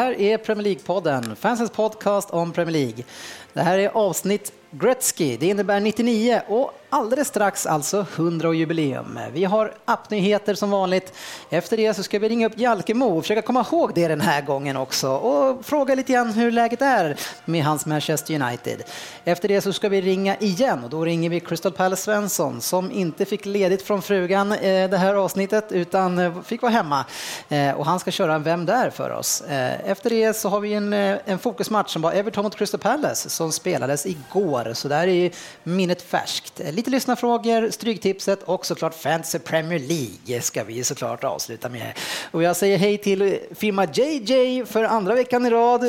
Här är Premier League-podden, fansens podcast om Premier League. Det här är avsnitt Gretzky. Det innebär 99 och alldeles strax alltså 100-jubileum. Vi har appnyheter som vanligt. Efter det så ska vi ringa upp Jalkemo och försöka komma ihåg det den här gången också och fråga lite grann hur läget är med hans Manchester United. Efter det så ska vi ringa igen och då ringer vi Crystal Palace Svensson som inte fick ledigt från frugan eh, det här avsnittet utan eh, fick vara hemma eh, och han ska köra Vem där för oss. Efter det så har vi en, en fokusmatch som var Everton mot Crystal Palace som spelades igår så där är minnet färskt lite lyssnarfrågor, Stryktipset och såklart Fantasy Premier League ska vi såklart avsluta med. Och jag säger hej till firma JJ för andra veckan i rad.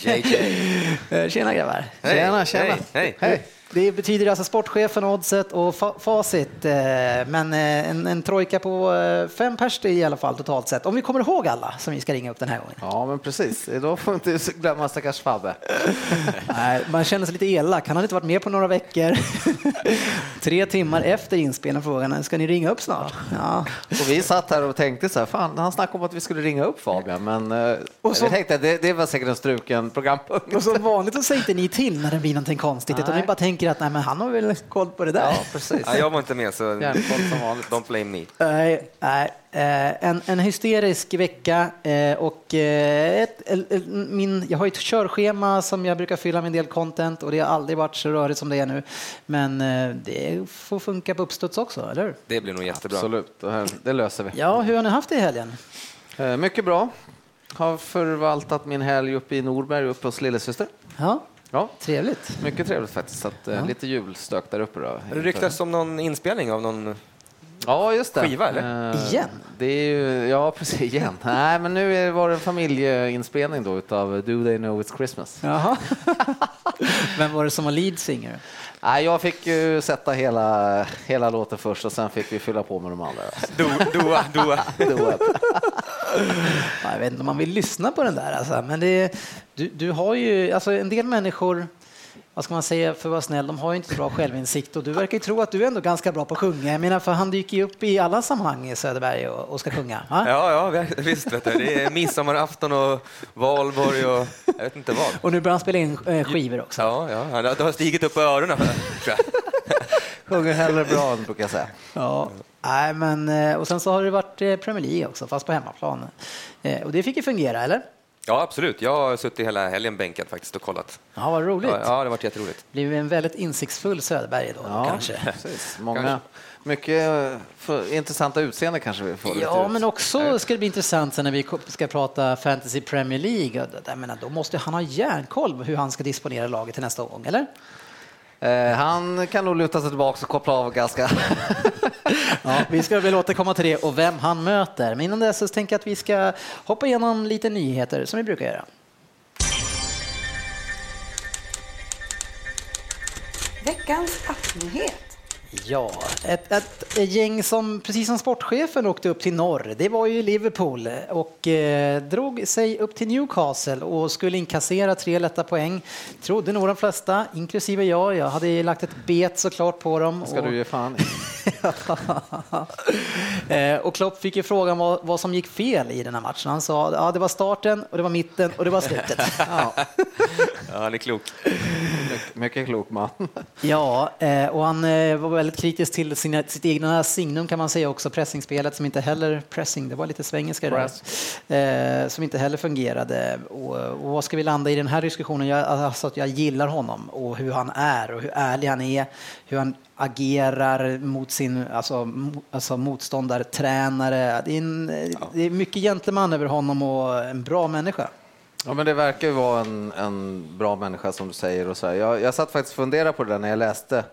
JJ. Tjena grabbar. Hej. Tjena, tjena. Hej. Hej. hej. Det betyder alltså sportchefen, oddset och fa facit. Eh, men eh, en, en trojka på eh, fem pers i alla fall totalt sett. Om vi kommer ihåg alla som vi ska ringa upp den här gången. Ja, men precis. Då får vi inte glömma stackars Fabbe. Nej, man känner sig lite elak. Han har inte varit med på några veckor. Tre timmar efter inspelningen frågan ska ni ringa upp snart? Ja. Och vi satt här och tänkte så här, fan, han snackade om att vi skulle ringa upp Fabian, men och så, jag tänkte det, det var säkert en struken programpunkt. Och som vanligt så säger inte ni till när det blir någonting konstigt, utan ni bara tänker tänker att nej, men han har väl koll på det där. Ja, precis. Ja, jag var inte med, så som vanligt. don't blame me. Nej, nej. Eh, en, en hysterisk vecka eh, och eh, ett, min, jag har ett körschema som jag brukar fylla med en del content och det har aldrig varit så rörigt som det är nu. Men det får funka på uppstuds också, eller hur? Det blir nog jättebra. Absolut, det löser vi. Ja, hur har ni haft det i helgen? Mycket bra. Har förvaltat min helg uppe i Norberg, uppe hos lillasyster. Ja. Ja. Trevligt. Mycket trevligt faktiskt. Så att, ja. Lite julstök där uppe. Då, det ryktas om någon inspelning av någon Ja, just det. Skiva, eller? Uh, igen? Det är ju, ja, precis. Igen. Nej, men nu var det en familjeinspelning då utav Do They Know It's Christmas. Jaha. Vem var det som var lead singer? Nej, jag fick ju sätta hela, hela låten först och sen fick vi fylla på med de andra. Do, doa, doa. doa. jag vet inte om man vill lyssna på den där, alltså. men det, du, du har ju, alltså en del människor vad ska man säga för att vara snäll, de har ju inte så bra självinsikt och du verkar ju tro att du är ändå ganska bra på att sjunga. Jag menar, för han dyker ju upp i alla sammanhang i Söderberg och, och ska sjunga. Va? Ja, ja, visst. Vet du. Det är midsommarafton och valborg och jag vet inte vad. Och nu börjar han spela in eh, skivor också. Ja, ja. det har stigit upp på öronen. Sjunger hellre bra, brukar jag säga. Ja. Nej, men, eh, och sen så har det varit eh, Premier League också, fast på hemmaplan. Och det fick ju fungera, eller? Ja, absolut. Jag har suttit hela helgen bänkad faktiskt och kollat. Ja, vad roligt. Ja, det har varit jätteroligt. Blir en väldigt insiktsfull Söderberg då, ja, kanske. Precis. Många, kanske. mycket för, intressanta utseende kanske vi får. Ja, men också ska det bli intressant sen när vi ska prata Fantasy Premier League. Jag menar, då måste han ha järnkoll på hur han ska disponera laget till nästa gång, eller? Eh, han kan nog luta sig tillbaka och koppla av ganska... ja, vi ska väl återkomma till det och vem han möter. Men innan dess så tänker jag att vi ska hoppa igenom lite nyheter som vi brukar göra. Veckans appnyhet. Ja, ett, ett, gäng som precis som sportchefen åkte upp till norr. Det var ju Liverpool och eh, drog sig upp till Newcastle och skulle inkassera tre lätta poäng. Trodde nog de flesta, inklusive jag. Jag hade lagt ett bet såklart på dem. Ska och... du ge fan eh, Och Klopp fick ju frågan vad, vad, som gick fel i den här matchen. Han sa ja, det var starten och det var mitten och det var slutet. ja. ja, han är klok. Mycket, klok man. ja, eh, och han eh, var väldigt kritisk till sina, sitt egna signum kan man säga också, pressingspelet som inte heller, pressing, det var lite svengelska där, eh, som inte heller fungerade. Och, och, vad ska vi landa i den här diskussionen? Jag, alltså att jag gillar honom och hur han är och hur ärlig han är, hur han agerar mot sin alltså, alltså motståndare, tränare. Det är, en, ja. det är mycket gentleman över honom och en bra människa. Ja, men det verkar ju vara en, en bra människa som du säger. Och så här. Jag, jag satt faktiskt och funderade på det där när jag läste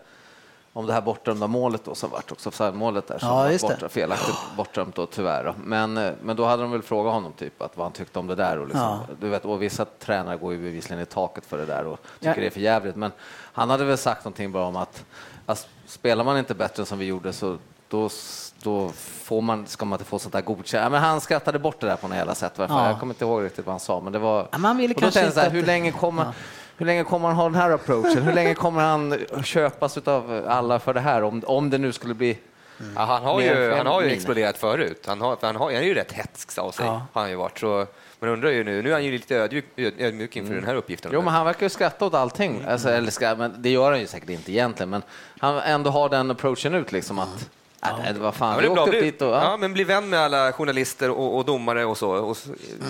om det här bortdömda målet då, som vart också offside-målet där som Ja, var borta, felaktigt bortdömt då tyvärr. Då. Men, eh, men då hade de väl frågat honom typ att vad han tyckte om det där. Och, liksom, Ja. du vet, och vissa tränare går ju bevisligen i taket för det där och tycker Ja. det är för jävligt. Men han hade väl sagt någonting bara om att, att spelar man inte bättre som vi gjorde så då, då får man, ska man inte få sånt där godkänt. Ja, men han skrattade bort det där på något jävla sätt. Varför? Ja. Jag kommer inte ihåg riktigt vad han sa, men det var... Ja, man ville och då kanske så här, hur länge kommer Ja. Hur länge kommer han ha den här approachen? Hur länge kommer han köpas av alla för det här? Om, om det nu skulle bli... Ja, han, har ju, han har ju exploderat förut. Han, har, han, har, han är ju rätt hätsk av sig. Ja. Har han ju varit. Så, men undrar ju nu, nu är han ju lite ödmjuk, öd- ödmjuk inför den här uppgiften. Jo, men han verkar ju skratta åt allting. Alltså, eller ska, men det gör han ju säkert inte egentligen, men han ändå har den approachen ut liksom att... Ja. Fan, Ja, vi åkte upp dit och... ja. Ja. men bli vän med alla journalister och, och domare och så. Och så,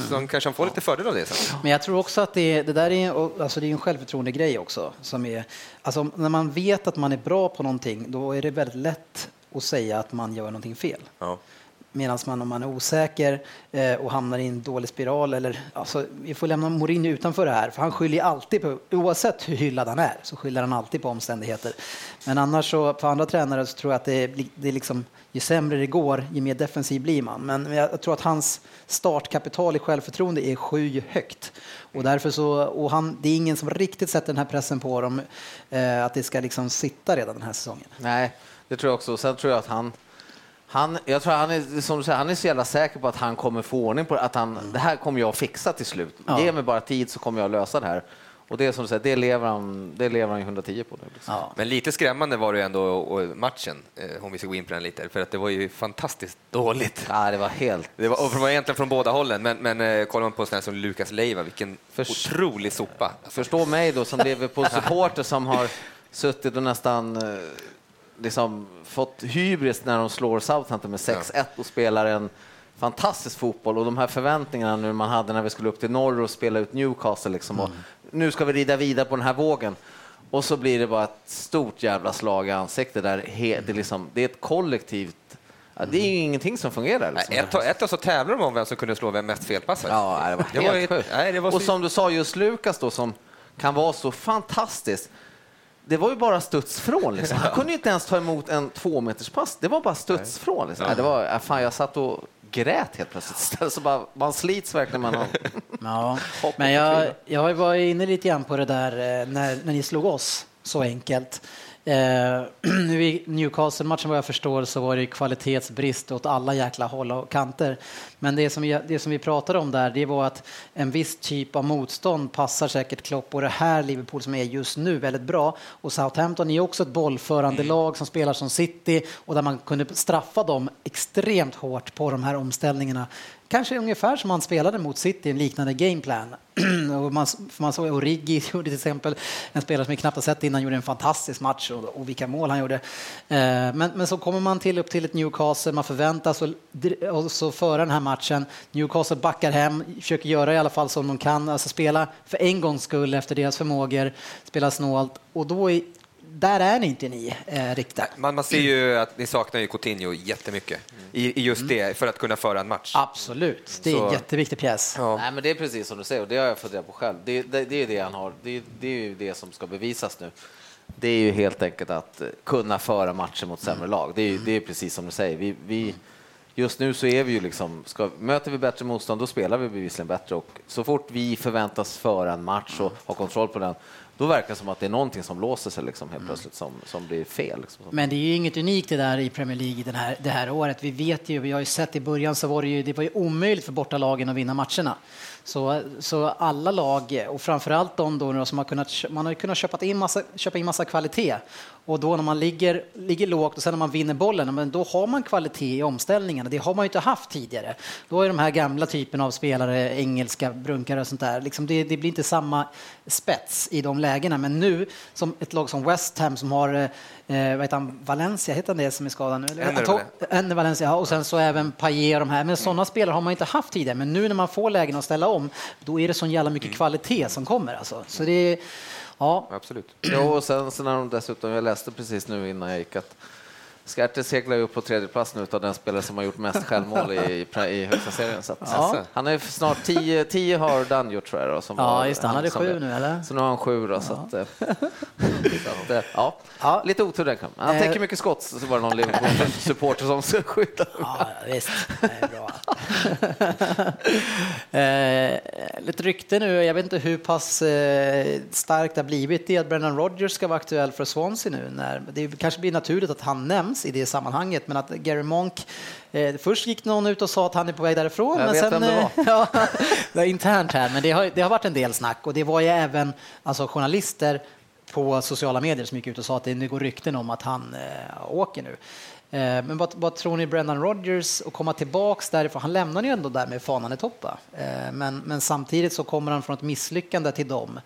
så kanske han får lite fördel av det sen. Men jag tror också att det, det där är, alltså det är en självförtroende-grej också. Som är, alltså när man vet att man är bra på någonting, då är det väldigt lätt att säga att man gör någonting fel. Ja. Medan man om man är osäker eh, och hamnar i en dålig spiral eller alltså, vi får lämna Mourinho utanför det här för han skyller alltid på, oavsett hur hyllad han är så skyller han alltid på omständigheter. Men annars så för andra tränare så tror jag att det, det är liksom ju sämre det går ju mer defensiv blir man. Men jag tror att hans startkapital i självförtroende är skyhögt och därför så och han det är ingen som riktigt sätter den här pressen på dem eh, att det ska liksom sitta redan den här säsongen. Nej, det tror jag också. Sen tror jag att han... Han, jag tror han är, som du säger, han är så jävla säker på att han kommer få ordning på. Att han, det här kommer jag fixa till slut. Ja. Ge mig bara tid så kommer jag lösa det här. Och det är som du säger, det lever han, det lever han ju 110 på. Nu, liksom. Ja. Men lite skrämmande var det ju ändå och matchen, eh, om vi ska gå in på den lite, för att det var ju fantastiskt dåligt. Ja, det var helt... Det var, och det var egentligen från båda hållen, men, men eh, kollar man på sådana som Lukas Leiva, vilken Förs- otrolig sopa. Förstå mig då som Liverpool-supporter som har suttit och nästan eh, liksom fått hybris när de slår Southampton med 6-1 och spelar en fantastisk fotboll och de här förväntningarna nu man hade när vi skulle upp till norr och spela ut Newcastle liksom och nu ska vi rida vidare på den här vågen. Och så blir det bara ett stort jävla slag i ansiktet där he- det, är liksom, det är ett kollektivt Ja, det är ju ingenting som fungerar. Liksom. Ett, tag- ett tag så tävlar de om vem som kunde slå vem mest felpassare. Ja, det var Det helt var ju- sjukt. nej, det var Och som du sa, just Lukas då som kan vara så fantastisk. Det var ju bara studs från. Liksom. Han kunde ju inte ens ta emot en tvåmeterspass. Det var bara studs från. Liksom. Det var, äh, fan, jag satt och grät helt plötsligt. Så bara, man slits verkligen med någon. Ja, men jag, jag har varit inne lite grann på det där eh, när, när ni slog oss så enkelt. Eh, nu I Newcastle-matchen vad jag förstår så var det kvalitetsbrist åt alla jäkla håll och kanter. Men det som, vi, det som vi pratade om där det var att en viss typ av motstånd passar säkert Klopp och det här Liverpool som är just nu väldigt bra. Och Southampton är också ett bollförande lag som spelar som City och där man kunde straffa dem extremt hårt på de här omställningarna. Kanske ungefär som man spelade mot City, en liknande gameplan. och man, man såg Origi gjorde till exempel, en spelare som vi knappt har sett innan, gjorde en fantastisk match och, och vilka mål han gjorde. Eh, men, men så kommer man till upp till ett Newcastle, man förväntas och, och så föra den här matchen. Newcastle backar hem, försöker göra i alla fall som de kan, alltså spela för en gångs skull efter deras förmågor, spela snålt och då i där är ni inte ni eh, riktigt. Man, man ser ju att ni saknar ju Coutinho jättemycket i, i just det, för att kunna föra en match. Absolut, det är en Så- jätteviktig pjäs. Ja. Nej, men det är precis som du säger och det har jag funderat på själv. Det, det, det är det han har. Det, det är ju det som ska bevisas nu. Det är ju helt enkelt att eh, kunna föra matcher mot sämre lag. Det är, ju- det är precis som du säger. Vi, vi, just nu så är vi ju liksom, ska, möter vi bättre motstånd då spelar vi bevisligen bättre och så fort vi förväntas föra en match och ha kontroll på den, då verkar det som att det är någonting som låser sig liksom helt plötsligt som, som blir fel. Liksom. Men det är ju inget unikt det där i Premier League den här, det här året. Vi vet ju, vi har ju sett i början så var det ju, det var ju omöjligt för bortalagen att vinna matcherna. Så, så alla lag, och framförallt de då som har kunnat, man har kunnat köpa in massa, köpa in massa kvalitet. Och då när man ligger, ligger lågt och sen när man vinner bollen, men då har man kvalitet i omställningarna. Det har man ju inte haft tidigare. Då är de här gamla typen av spelare, engelska brunkare och sånt där, liksom det, det blir inte samma spets i de lägena. Men nu, som ett lag som West Ham som har, eh, vad heter han, Valencia, heter han det som är skadad nu? Ender Valencia, och sen så även Payet och de här. Men sådana spelare har man inte haft tidigare. Men nu när man får lägen att ställa om, då är det sån jävla mycket kvalitet som kommer alltså. Så det är, ja, Absolut. Jo, och sen så när de dessutom, jag läste precis nu innan jag gick att Skärte seglar ju upp på tredje plats nu av den spelare som har gjort mest självmål i, i högsta serien. Så att, Ja. Han är snart tio, tio har Dan gjort tror jag. Då, som Ja, var- just det. Han hade sju det. nu, eller? Så nu har han sju då, så att, eh, så att, eh, ja. Ja. Lite otur där kan Han Eh. täcker mycket skott, så var det någon Liverpool-supporter som skulle skjuta. Ja, visst. Det är bra. eh, lite rykte nu. Jag vet inte hur pass eh, starkt det har blivit det att Brendan Rodgers ska vara aktuell för Swansea nu. När, det kanske blir naturligt att han nämns i det sammanhanget, men att Gary Monk eh, Först gick någon ut och sa att han är på väg därifrån. Jag men sen, det eh, ja, det är internt här, men det har, det har varit en del snack och det var ju även alltså, journalister på sociala medier som gick ut och sa att det nu går rykten om att han eh, åker nu. Eh, men vad, vad tror ni Brendan Rodgers och komma tillbaks därifrån? Han lämnar ju ändå där med fanan i topp. va? Eh, men, men samtidigt så kommer han från ett misslyckande till dem.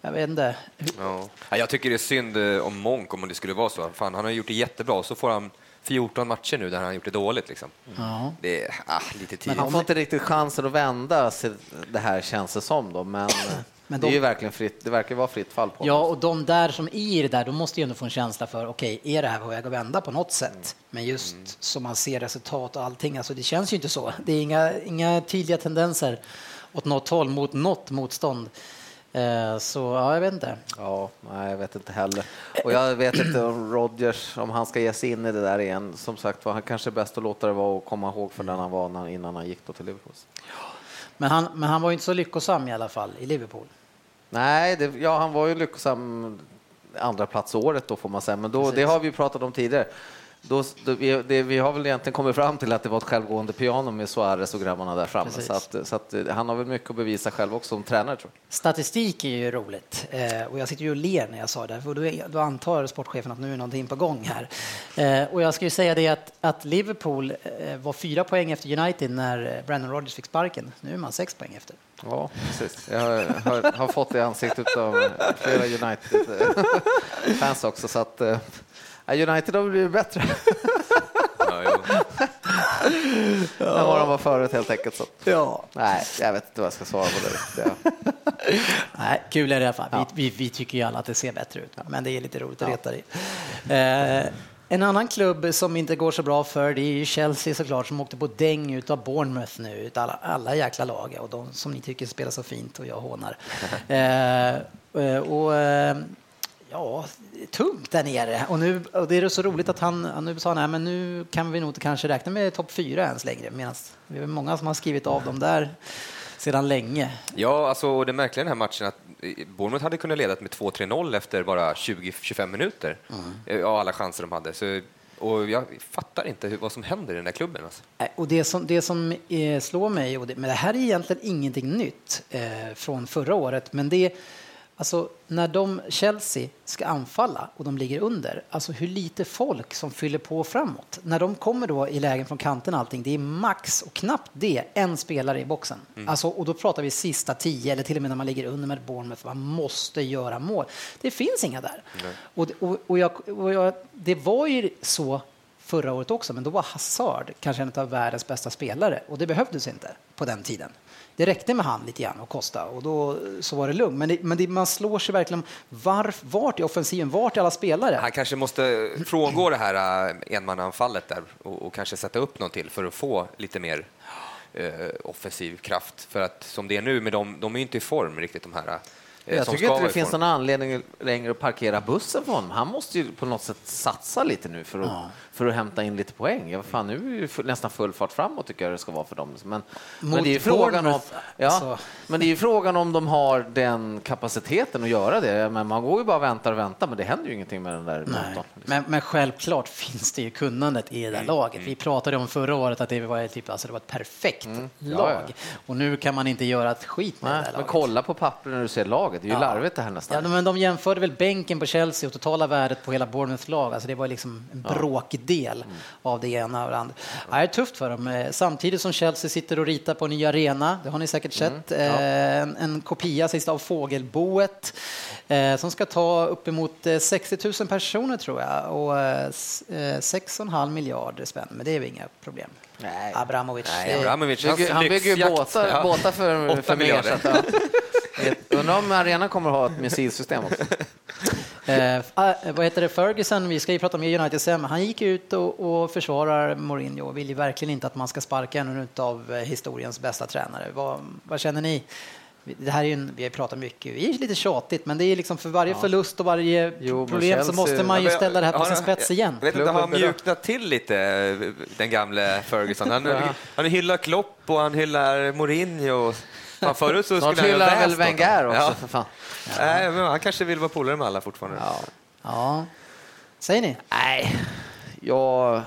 Jag vet inte. Ja. Ja, Jag tycker det är synd eh, om Monk om det skulle vara så. Fan, han har gjort det jättebra och så får han 14 matcher nu där han har gjort det dåligt. Liksom. Ja. Det är ah, lite tidigt. Han får inte riktigt chansen att vända sig det här känns det som då, men, Men det är de- ju verkligen fritt. Det verkar vara fritt fall på Ja, och de där som är i det där, de måste ju ändå få en känsla för, okej, är det här på väg att vända på något sätt? Men just som man ser resultat och allting, alltså det känns ju inte så. Det är inga, inga tydliga tendenser åt något håll mot något motstånd. Eh, Så ja, jag vet inte. Ja, nej, jag vet inte heller. Och jag vet inte om Rodgers, om han ska ge sig in i det där igen. Som sagt var, han kanske är bäst att låta det vara och komma ihåg för den han var innan han gick då till Liverpool. Men han, men han var ju inte så lyckosam i alla fall i Liverpool. Nej, det, ja, han var ju lyckosam andra plats året då får man säga, men då, det har vi ju pratat om tidigare. Då, då, vi, det, vi har väl egentligen kommit fram till att det var ett självgående piano med Suarez och grabbarna där framme. Precis. Så, att, så att, eh, han har väl mycket att bevisa själv också som tränare tror jag. Statistik är ju roligt eh, och jag sitter ju och ler när jag sa det, för då, är, då antar sportchefen att nu är någonting på gång här. Eh, och jag ju säga det att, att Liverpool eh, var fyra poäng efter United när eh, Brandon Rodgers fick sparken. Nu är man sex poäng efter. Ja, precis. Jag har, har, har fått det i ansiktet av flera United-fans också. Så att, eh, United har blivit bättre Ja, jo. än vad de var förut helt enkelt. Så. Ja. Nej, jag vet inte vad jag ska svara på det. det. Nej, kul är det i alla fall. Vi, vi, vi tycker ju alla att det ser bättre ut, men det är lite roligt att reta det. Eh, en annan klubb som inte går så bra för det är ju Chelsea såklart som åkte på däng ut av Bournemouth nu, alla, alla jäkla lag och de som ni tycker spelar så fint och jag hånar. Eh, eh, och, eh, ja, tungt där nere. Och, nu, och det är så roligt att han, nu sa nej, men nu kan vi nog kanske räkna med topp fyra ens längre, medan det är många som har skrivit av dem där sedan länge. Ja, alltså, det märkliga i den här matchen att eh, Bournemouth hade kunnat leda med 2-3-0 efter bara 20-25 minuter. Mm. Ja, alla chanser de hade. Så, och jag fattar inte hur, vad som händer i den här klubben. Alltså. Och det som, det som eh, slår mig, och det, men det här är egentligen ingenting nytt eh, från förra året, men det alltså när de Chelsea ska anfalla och de ligger under, alltså hur lite folk som fyller på framåt. När de kommer då i lägen från kanten allting, det är max och knappt det, en spelare i boxen. Alltså, och då pratar vi sista tio eller till och med när man ligger under med Bournemouth, man måste göra mål. Det finns inga där. Och, och, och, jag, och jag, det var ju så förra året också, men då var Hazard kanske en av världens bästa spelare och det behövdes inte på den tiden. Det räckte med han lite grann och Costa och då så var det lugnt. Men, det, men det, man slår sig verkligen om varf, vart i offensiven, vart är alla spelare? Han kanske måste frångå det här äh, enmananfallet där och, och kanske sätta upp någon till för att få lite mer eh, offensiv kraft. För att som det är nu, med dem, de är ju inte i form riktigt de här eh, Jag tycker inte det finns någon anledning längre att parkera bussen för honom. Han måste ju på något sätt satsa lite nu för att, för att hämta in lite poäng. Ja, fan, nu är det nästan full fart framåt tycker jag det ska vara för dem. Men, men, det, är frågan om, Bournemouth, ja, alltså. men det är frågan om de har den kapaciteten att göra det. Men man går ju bara och väntar och väntar, men det händer ju ingenting med den där Nej. motorn. liksom. Men, men självklart finns det ju kunnandet i det Mm. där laget. Vi pratade om förra året att det var, typ, alltså det var ett perfekt Ja, lag. ja. Och nu kan man inte göra ett skit med det Nej, där men laget. kolla på pappret när du ser laget. Det är ju Ja. larvigt det här nästan. Ja, men de jämförde väl bänken på Chelsea och totala värdet på hela Bournemouths lag. Alltså det var liksom en Mm. av det ena och det andra. Ja, det är tufft för dem. Eh, Samtidigt som Chelsea sitter och ritar på en ny arena, det har ni säkert Mm. sett, Eh, en, en kopia sist av Fågelboet eh, som ska ta uppemot eh, 60 000 personer tror jag och eh, s- eh, 6,5 miljarder spänn. Men det är väl inga problem. Nej. Abramovic. Nej, Abramovic, Bygger, han bygger ju båtar, Ja. båtar för, för miljarder. mer. ja. Undrar om arenan kommer att ha ett missilsystem också. Eh, vad heter det, Ferguson, vi ska ju prata mer United sen, han gick ut och, och försvarar Mourinho och vill ju verkligen inte att man ska sparka en av historiens bästa tränare. Vad, vad känner ni? Det här är en, vi har pratat mycket, vi är lite tjatigt, men det är liksom för varje ja. förlust och varje jo, problem så måste man ju ställa det här på sin spets igen. Jag vet inte, har han mjuknat till lite, den gamle Ferguson? Han, han hyllar Klopp och han hyllar Mourinho. Fan, förut så skulle han hyllar väl Wenger också, ja. för fan. Nej, men han kanske vill vara polare med alla fortfarande. Ja. ja. Säger ni? Nej, jag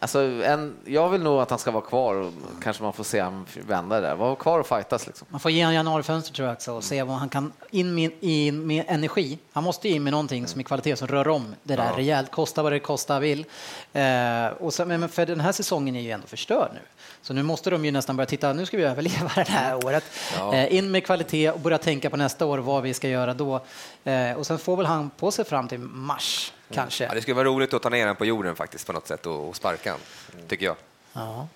Alltså, en, jag vill nog att han ska vara kvar och kanske man får se han vända där. Vara kvar och fightas liksom. Man får ge honom januarifönster tror jag också och se vad han kan in med, in med energi. Han måste in med någonting som är kvalitet som rör om det där ja. rejält, kosta vad det kosta vill. Eh, och så, men för den här säsongen är ju ändå förstörd nu. Så nu måste de ju nästan börja titta, nu ska vi överleva det här året. Ja. Eh, in med kvalitet och börja tänka på nästa år vad vi ska göra då. Eh, och sen får väl han på sig fram till mars kanske. Ja, det skulle vara roligt att ta ner honom på jorden faktiskt på något sätt och, och sparka honom, tycker jag. Ja.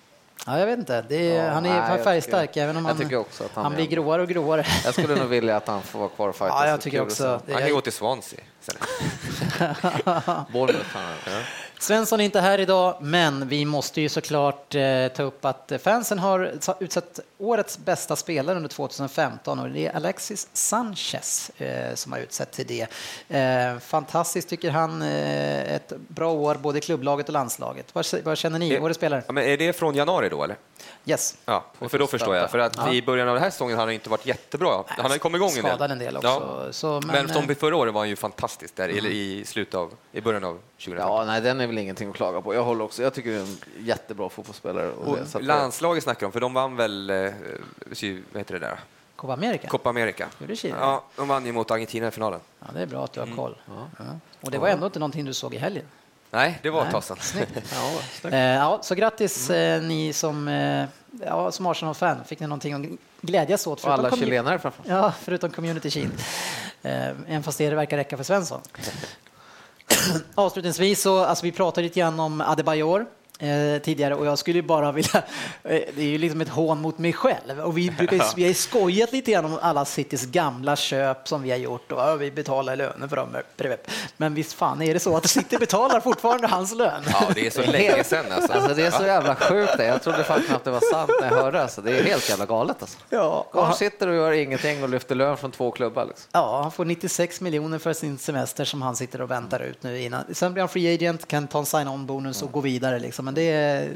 Ja, jag vet inte. Är, ja, han är nej, färgstark, tycker, även om han, han, han blir gråare och gråare. Jag skulle nog vilja att han får vara kvar och fightas. Ja, jag tycker också. Han kan gå till Swansea. Bournemouth. Ja. Svensson är inte här idag, men vi måste ju såklart eh, ta upp att fansen har utsett årets bästa spelare under 2015 och det är Alexis Sanchez eh, som har utsett till det. Eh, fantastiskt tycker han, eh, ett bra år både i klubblaget och landslaget. Vad, vad känner ni, årets spelare? Ja, men är det från januari då eller? Yes. Ja, för då förstår jag. För att ja. i början av den här säsongen har han inte varit jättebra. Han har kommit igång en del. En del också. Ja. Så, men, men som eh, förra året var han ju fantastisk där, mm. i, slutet av, i början av 2015. Ja, nej, den är väl ingenting att klaga på. Jag håller också, jag tycker det är en jättebra fotbollsspelare. Och och landslaget snackar om, för de vann väl, eh, vad heter det där? Copa America? Copa America. Ja, de vann ju mot Argentina i finalen. Ja, det är bra att du har mm. koll. Mm. Ja. Och det var ändå inte någonting du såg i helgen? Nej, det var ett tag sedan. ja, eh, ja, så grattis mm. ni som, eh, ja, som Arsenal-fan. Fick ni någonting att glädjas åt? Och alla chilenare framför Ja, förutom Community Shield. Eh, även fast det verkar räcka för Svensson. Avslutningsvis så, alltså vi pratade lite grann om Adebayor eh, tidigare och jag skulle bara vilja, eh, det är ju liksom ett hån mot mig själv och vi brukar vi har skojat lite grann om alla Citys gamla köp som vi har gjort och ja, vi betalar löner för dem. Men visst fan är det så att City betalar fortfarande hans lön? Ja, det är så länge sedan alltså. alltså det är så jävla sjukt. Jag trodde fan knappt det var sant när jag hörde alltså. Det är helt jävla galet alltså. Ja, han sitter och gör ingenting och lyfter lön från två klubbar. Liksom. Ja, han får 96 miljoner för sin semester som han sitter och väntar ut nu innan. Sen blir han free agent, kan ta en sign-on bonus och gå vidare liksom. Men det är,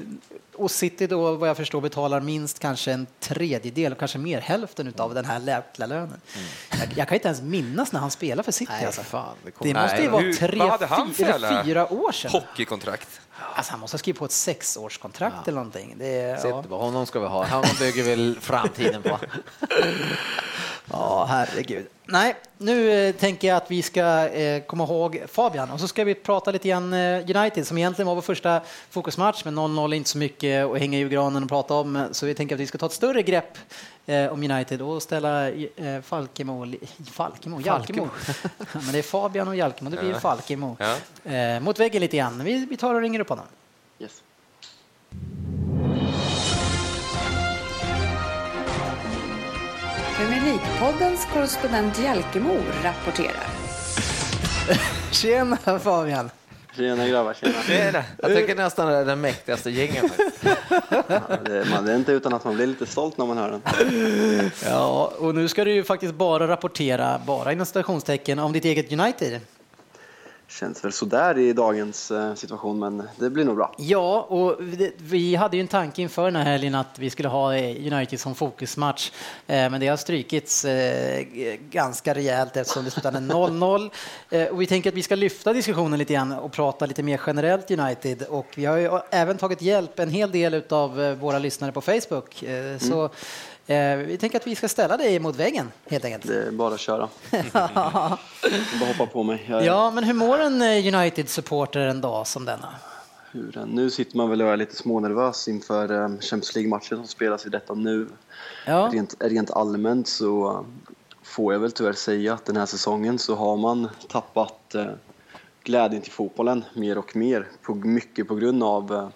och City då, vad jag förstår, betalar minst kanske en tredjedel, kanske mer hälften av den här lägsta lönen. Mm. Jag, jag, kan inte ens minnas när han spelade för City. Nej, alltså. fan, det, det måste ju vara tre, fyra, fyra år sedan. Hockeykontrakt. Alltså han måste ha skrivit på ett sexårskontrakt ja. eller någonting. Det är, Sitt, ja. Honom ska vi ha. Honom bygger vi framtiden på. ja, herregud. Nej, nu eh, tänker jag att vi ska eh, komma ihåg Fabian och så ska vi prata lite grann eh, United som egentligen var vår första fokusmatch, men 0-0 är inte så mycket att hänga i granen och prata om, så vi tänker att vi ska ta ett större grepp om United och ställa Falkemo, Falkemo, Jalkemo. men det är Fabian och Jalkemo, det blir Falkemo ja. mot väggen lite grann. Vi, vi tar och ringer upp honom. Yes. Premier League-poddens korrespondent Jalkemo rapporterar. Tjena Fabian! Tjena grabbar, tjena. tjena. Jag tycker nästan det är den mäktigaste gängen. Ja, det, man, det är inte utan att man blir lite stolt när man hör den. Ja, och nu ska du ju faktiskt bara rapportera, bara inom stationstecken, om ditt eget United känns väl sådär i dagens eh, situation, men det blir nog bra. Ja, och vi hade ju en tanke inför den här helgen att vi skulle ha eh, United som fokusmatch, eh, men det har strykits ganska rejält eftersom det slutade 0-0. Och vi tänker att vi ska lyfta diskussionen lite grann och prata lite mer generellt United och vi har ju även tagit hjälp en hel del av våra lyssnare på Facebook. Så mm. Vi tänker att vi ska ställa dig mot väggen helt enkelt. Det är bara att köra. bara hoppa på mig. Är... Ja, men hur mår en eh, United-supporter en dag som denna? Hur, nu sitter man väl och är lite smånervös inför eh, Champions League-matchen som spelas i detta nu. Ja. Rent, rent allmänt så får jag väl tyvärr säga att den här säsongen så har man tappat glädjen till fotbollen mer och mer. På, mycket på grund av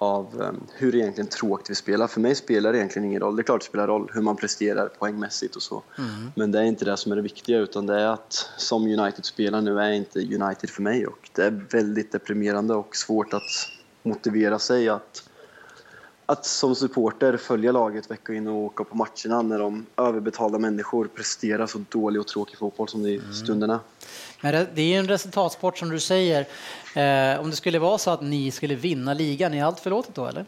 av um, hur egentligen tråkigt vi spelar. För mig spelar det egentligen ingen roll. Det är klart det spelar roll hur man presterar poängmässigt och så. Mm. Men det är inte det som är det viktiga utan det är att som United spelar nu är inte United för mig och det är väldigt deprimerande och svårt att motivera sig att att som supporter följa laget vecka in och åka på matcherna när de överbetalda människor presterar så dålig och tråkig fotboll som det i mm. stunderna. Men det är en resultatsport som du säger. Eh, om det skulle vara så att ni skulle vinna ligan, är allt förlåtet då eller?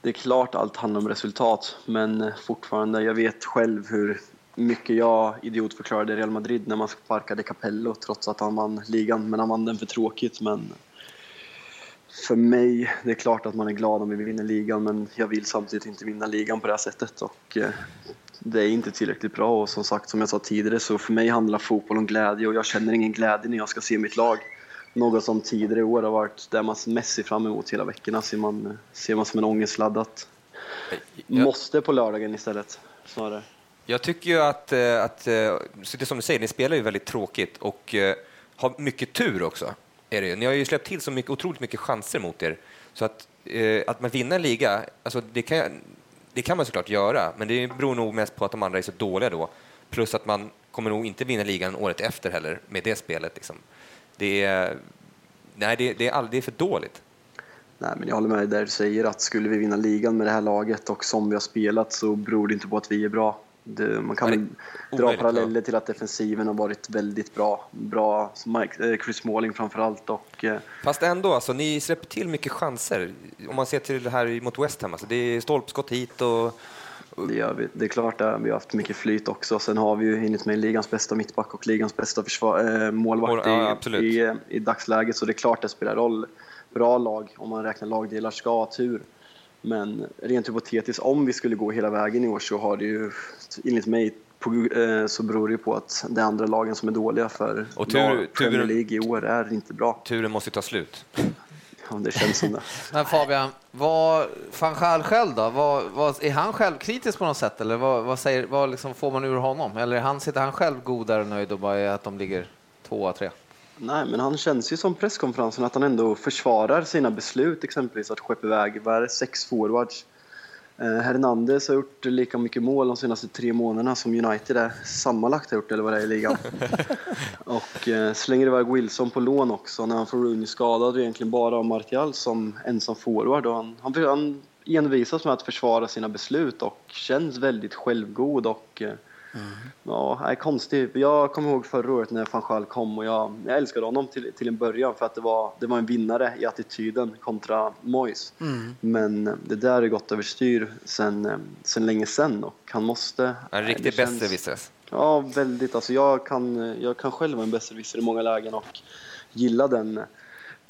Det är klart allt handlar om resultat, men fortfarande, jag vet själv hur mycket jag idiotförklarade Real Madrid när man sparkade Capello trots att han vann ligan, men han vann den för tråkigt. Men för mig, det är klart att man är glad om vi vinner ligan men jag vill samtidigt inte vinna ligan på det här sättet. Och eh, det är inte tillräckligt bra. Och som sagt som jag sa tidigare så för mig handlar fotboll om glädje. Och jag känner ingen glädje när jag ska se mitt lag. Något som tidigare år har varit det man mest ser fram emot hela veckorna. Ser man, ser man som en ångestladdat måste på lördagen istället snarare. Jag tycker ju att, eh, att eh, så det som du säger, ni spelar ju väldigt tråkigt och har mycket tur också är det. Ni har ju släppt till så mycket, otroligt mycket chanser mot er. Så att, eh, att man vinner en liga, alltså det, kan, det kan man såklart göra, men det beror nog mest på att de andra är så dåliga då. Plus att man kommer nog inte vinna ligan året efter heller med det spelet. Liksom. Det, är, nej, det, det, är all, det är för dåligt. Nej, men jag håller med dig där du säger att skulle vi vinna ligan med det här laget och som vi har spelat så beror det inte på att vi är bra. Det, man kan väl dra paralleller till att defensiven har varit väldigt bra. Bra Mike, eh, Chris Smalling framför allt. Och, eh, Fast ändå, alltså, ni släpper till mycket chanser. Om man ser till det här mot West Ham, alltså, det är stolpskott hit och det, gör vi. det är klart att vi har haft mycket flyt också. Sen har vi ju hunnit med ligans bästa mittback och ligans bästa försvar, äh, målvakt ja, i, i, i, dagsläget. Så det är klart det spelar roll. Bra lag, om man räknar lagdelar, ska ha tur. Men rent hypotetiskt, om vi skulle gå hela vägen i år så har det ju enligt mig på, eh, så beror det på att det är andra lagen som är dåliga för och tur, Premier League i år är inte bra. Turen måste ta slut. Ja, det känns som det. Men Fabian, vad, van själv då? Vad, vad, är han självkritisk på något sätt eller vad, vad, säger, vad liksom får man ur honom? Eller han, sitter han själv god där och nöjd och bara är att de ligger tvåa, tre? Nej, men han känns ju som presskonferensen att han ändå försvarar sina beslut, exempelvis att skeppa iväg vad sex forwards. Eh, Hernandez har gjort lika mycket mål de senaste tre månaderna som United är sammanlagt har gjort, eller vad det är i ligan. och eh, slänger iväg Wilson på lån också när han får Rooney skadad och egentligen bara Martial som ensam forward. Och han, han, han envisas med att försvara sina beslut och känns väldigt självgod och eh, Mm. Ja, är konstigt. Jag kommer ihåg förra året när van Schaal kom och jag, jag älskade honom till, till en början för att det var, det var en vinnare i attityden kontra Moyes. Mm. Men det där har gått överstyr sen, sen länge sen och han måste... En riktig besserwisser. Ja, väldigt. Alltså jag, kan, jag kan själv vara en besserwisser i många lägen och gilla den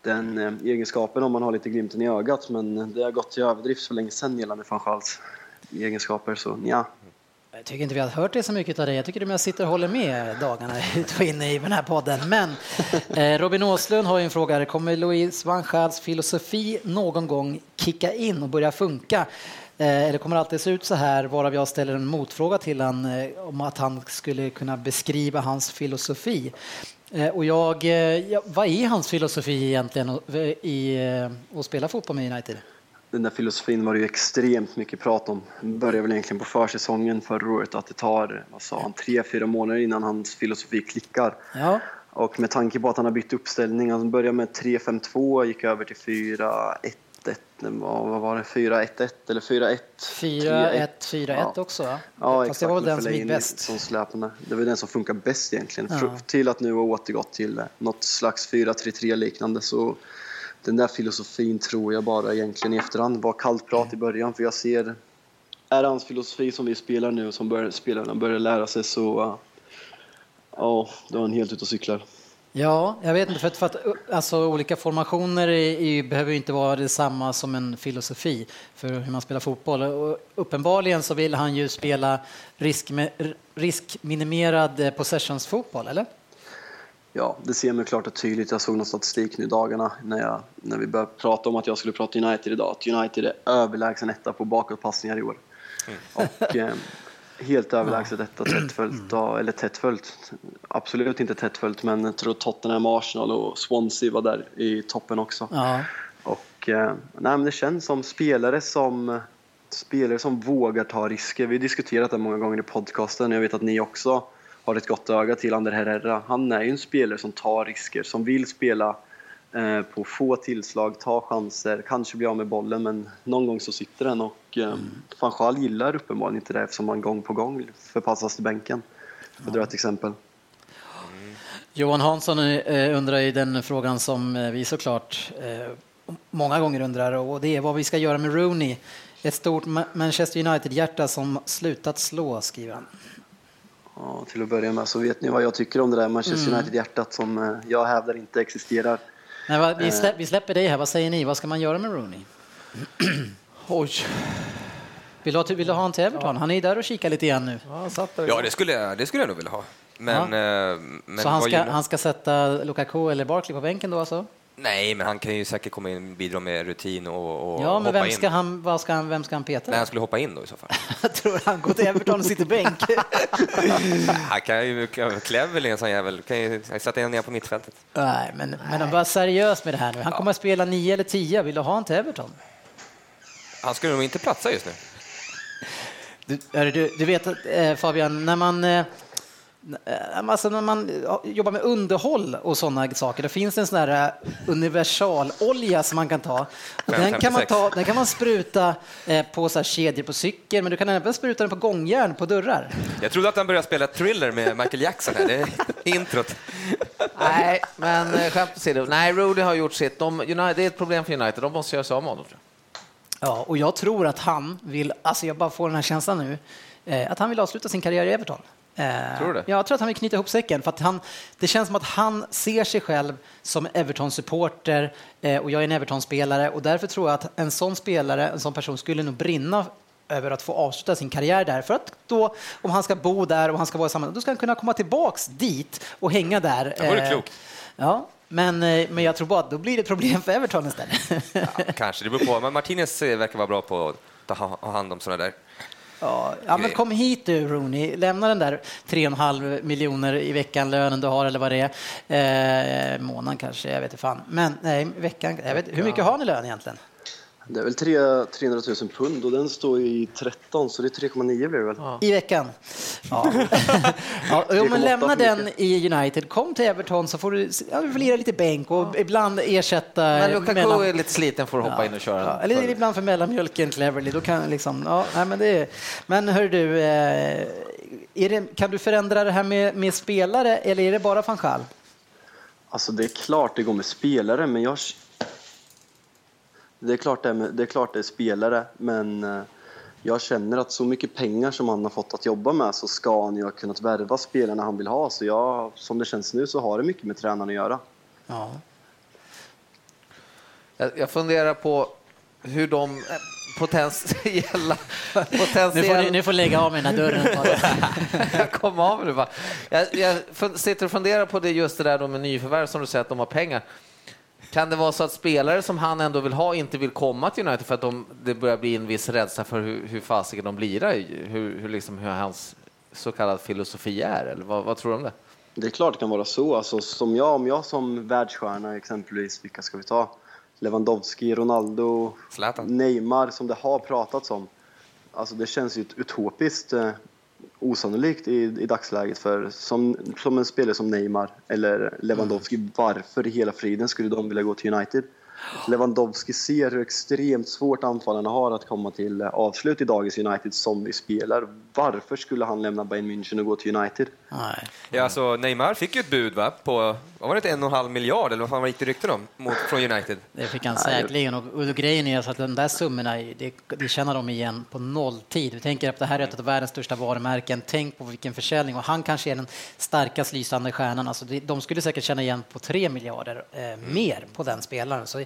den eh, egenskapen om man har lite glimten i ögat men det har gått till överdrift så länge sen gällande van Schals egenskaper så ja, jag tycker inte vi har hört det så mycket av dig. Jag tycker att jag sitter och håller med dagarna ut och in i den här podden. Men eh, Robin Åslund har ju en fråga. Kommer Louise van Gaals filosofi någon gång kicka in och börja funka? Eh, eller kommer det alltid se ut så här, varav jag ställer en motfråga till honom eh, om att han skulle kunna beskriva hans filosofi. Eh, och jag, eh, ja, vad är hans filosofi egentligen i, att spela fotboll med United? Den där filosofin var det ju extremt mycket prat om. Det började väl egentligen på försäsongen förra året att det tar, vad sa han, tre, fyra månader innan hans filosofi klickar. Ja. Och med tanke på att han har bytt uppställning, han började med 3-5-2, gick över till 4-1-1, vad var det, 4-1-1 eller 4-1? 4-1, 4-1 också ja. Ja, Fast exakt, det var väl den som gick bäst. Som släpande. Det var den som funkar bäst egentligen. Ja. Till att nu ha återgått till något slags 4-3-3 liknande så den där filosofin tror jag bara egentligen i efterhand var kallt prat i början för jag ser är hans filosofi som vi spelar nu som bör, spelarna börjar lära sig så ja, då är han helt ute och cyklar. Ja, jag vet inte, för att, för att alltså, olika formationer är, är, behöver inte vara detsamma som en filosofi för hur man spelar fotboll. Och uppenbarligen så vill han ju spela risk, riskminimerad eh, possessionsfotboll, eller? Ja, det ser man klart och tydligt. Jag såg någon statistik nu i dagarna när, jag, när vi började prata om att jag skulle prata United idag. Att United är överlägsen etta på bakåtpassningar i år. Mm. Och eh, helt överlägset etta tätt följt, eller tätt följt. Absolut inte tätt följt, men jag tror Tottenham, Arsenal och Swansea var där i toppen också. Ja. Och nej, men det känns som spelare som spelare som vågar ta risker. Vi har diskuterat det många gånger i podcasten. Jag vet att ni också har ett gott öga till Ander Herrera. Han är ju en spelare som tar risker, som vill spela eh, på få tillslag, ta chanser, kanske bli av med bollen men någon gång så sitter den och eh, mm. van Gaal gillar uppenbarligen inte det eftersom han gång på gång förpassas till bänken. För att dra ett exempel. Johan Hansson eh, undrar i den frågan som vi såklart många gånger undrar och det är vad vi ska göra med Rooney. Ett stort Manchester United-hjärta som slutat slå, skriver han. Ja, till att börja med så vet ni vad jag tycker om det där Manchester mm. United-hjärtat som eh, jag hävdar inte existerar. Nej, va, vi, släpper, vi, släpper dig här, vad säger ni? Vad ska man göra med Rooney? Oj. Vill du, ha, vill du ha en till Everton? Han är där och kikar lite igen nu. Ja, det skulle jag, det skulle jag nog vilja ha. Men, ja. Eh, men så han ska, han ska sätta Lukaku eller Barkley på bänken då alltså? Nej, men han kan ju säkert komma in och bidra med rutin och, och Ja, men vem ska, in. han, vad ska han, vem ska han peta? Nej, han skulle hoppa in då i så fall. jag tror han går till Everton och sitter bänk. han kan ju, Cleverly en sån jävel, kan ju sätta in ner på mittfältet. Nej, men, men var seriös med det här nu. Han kommer att spela nio eller tio. Vill du ha honom till Everton? Han skulle nog inte platsa just nu. Du, du, du vet, eh, Fabian, när man Eh, alltså när man jobbar med underhåll och sådana saker, då finns det en sån här eh, universalolja som man kan ta. Den, kan man ta den kan man spruta eh, på så här kedjor på cykel, men du kan även spruta den på gångjärn på dörrar. Jag trodde att han började spela Thriller med Michael Jackson här, det är introt. Nej, men skämt åsido. Nej, Rudy har gjort sitt. De, United, det är ett problem för United, de måste göra sig av med honom. Ja, och jag tror att han vill, alltså jag bara får den här känslan nu, att han vill avsluta sin karriär i Everton. Eh, tror du det? Jag tror att han vill knyta ihop säcken. För att han, det känns som att han ser sig själv som Everton-supporter eh, och jag är en Everton-spelare och därför tror jag att en sån spelare, en sån person skulle nog brinna över att få avsluta sin karriär där. För att då, om han ska bo där och han ska vara i samma, då ska han kunna komma tillbaks dit och hänga där. Det vore eh, klokt. Ja, men, men jag tror bara att då blir det problem för Everton istället. Ja, kanske, det beror på. Men Martinez verkar vara bra på att ta hand om sådana där Ja, ja, men kom hit du Rooney, lämna den där 3,5 miljoner i veckan lönen du har eller vad det är. Eh, månaden kanske, jag vet inte fan. Men nej, veckan, jag vet, hur mycket har ni lön egentligen? Det är väl 3, 300 000 pund och den står i 13 så det är 3,9 blir det väl? Ja. I veckan? Ja. ja, jo, men lämna den i United, kom till Everton så får du, ja, du får lira lite bänk och ja. ibland ersätta... Men Lukaku mellan... är lite sliten får hoppa in och köra. Ja, eller ibland för mellanmjölken Cleverly, då kan liksom, ja, nej, men det är, Men hör du, eh, det, kan du förändra det här med, med spelare eller är det bara van Gaal? Alltså det är klart det går med spelare, men jag det är klart det är, det är, klart det är spelare, men eh, jag känner att så mycket pengar som han har fått att jobba med så ska han ju ha kunnat värva spelarna han vill ha. Så jag, som det känns nu så har det mycket med tränaren att göra. Ja. Jag funderar på hur de eh, potentiella... potentiella... Nu, får ni, nu får lägga av här dörren. jag kom av nu Jag, jag sitter och funderar på det just det där med nyförvärv som du säger att de har pengar. Kan det vara så att spelare som han ändå vill ha inte vill komma till United för att de, det börjar bli en viss rädsla för hur, hur fasiken de blir, hur, hur, liksom, hur hans så kallad filosofi är? Eller vad, vad tror du om det? Det är klart det kan vara så. Alltså, som jag, om jag som världsstjärna exempelvis, vilka ska vi ta? Lewandowski, Ronaldo, Zlatan. Neymar som det har pratats om. Alltså det känns ju utopiskt eh, osannolikt i, i dagsläget för som, som en spelare som Neymar eller Lewandowski, mm. varför i hela friden skulle de vilja gå till United? Lewandowski ser hur extremt svårt anfallarna har att komma till avslut i dagens United som vi spelar. Varför skulle han lämna Bayern München och gå till United? Nej. Ja, alltså Neymar fick ju ett bud va? på vad var det, en och en halv miljard eller vad fan gick det rykten om mot, från United? Det fick han säkerligen och, och grejen är att de där summorna, det, det känner de igen på nolltid. Vi tänker att det här är ett av världens största varumärken. Tänk på vilken försäljning och han kanske är den starkast lysande stjärnan. Alltså de skulle säkert känna igen på tre miljarder eh, mer på den spelaren. Så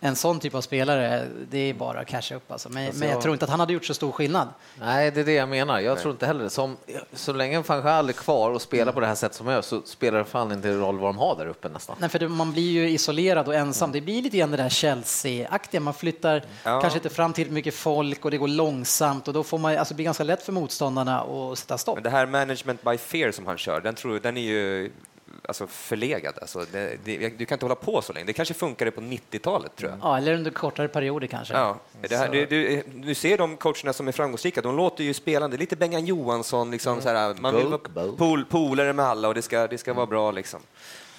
en sån typ av spelare, det är bara att casha upp. Alltså. Men, alltså, men jag tror inte att han hade gjort så stor skillnad. Nej, det är det jag menar. Jag Nej. tror inte heller det. Som, så länge Fanchal är kvar och spelar mm. på det här sättet som jag så spelar det fan inte roll vad de har där uppe nästan. Nej, för det, man blir ju isolerad och ensam. Mm. Det blir lite grann det där Chelsea-aktiga. Man flyttar ja. kanske inte fram till mycket folk och det går långsamt och då får man, alltså, det blir ganska lätt för motståndarna att sätta stopp. Men det här management by fear som han kör, den, tror, den är ju alltså, förlegad. Alltså, det, det, du kan inte hålla på så länge. Det kanske funkade på 90-talet, tror jag. Ja, eller under kortare perioder kanske. Ja, det här, du, du, du, ser de coacherna som är framgångsrika, de låter ju spelande. Lite Bengan Johansson, liksom, mm. så här, man vill vara pool, polare med alla och det ska, det ska vara bra. Liksom.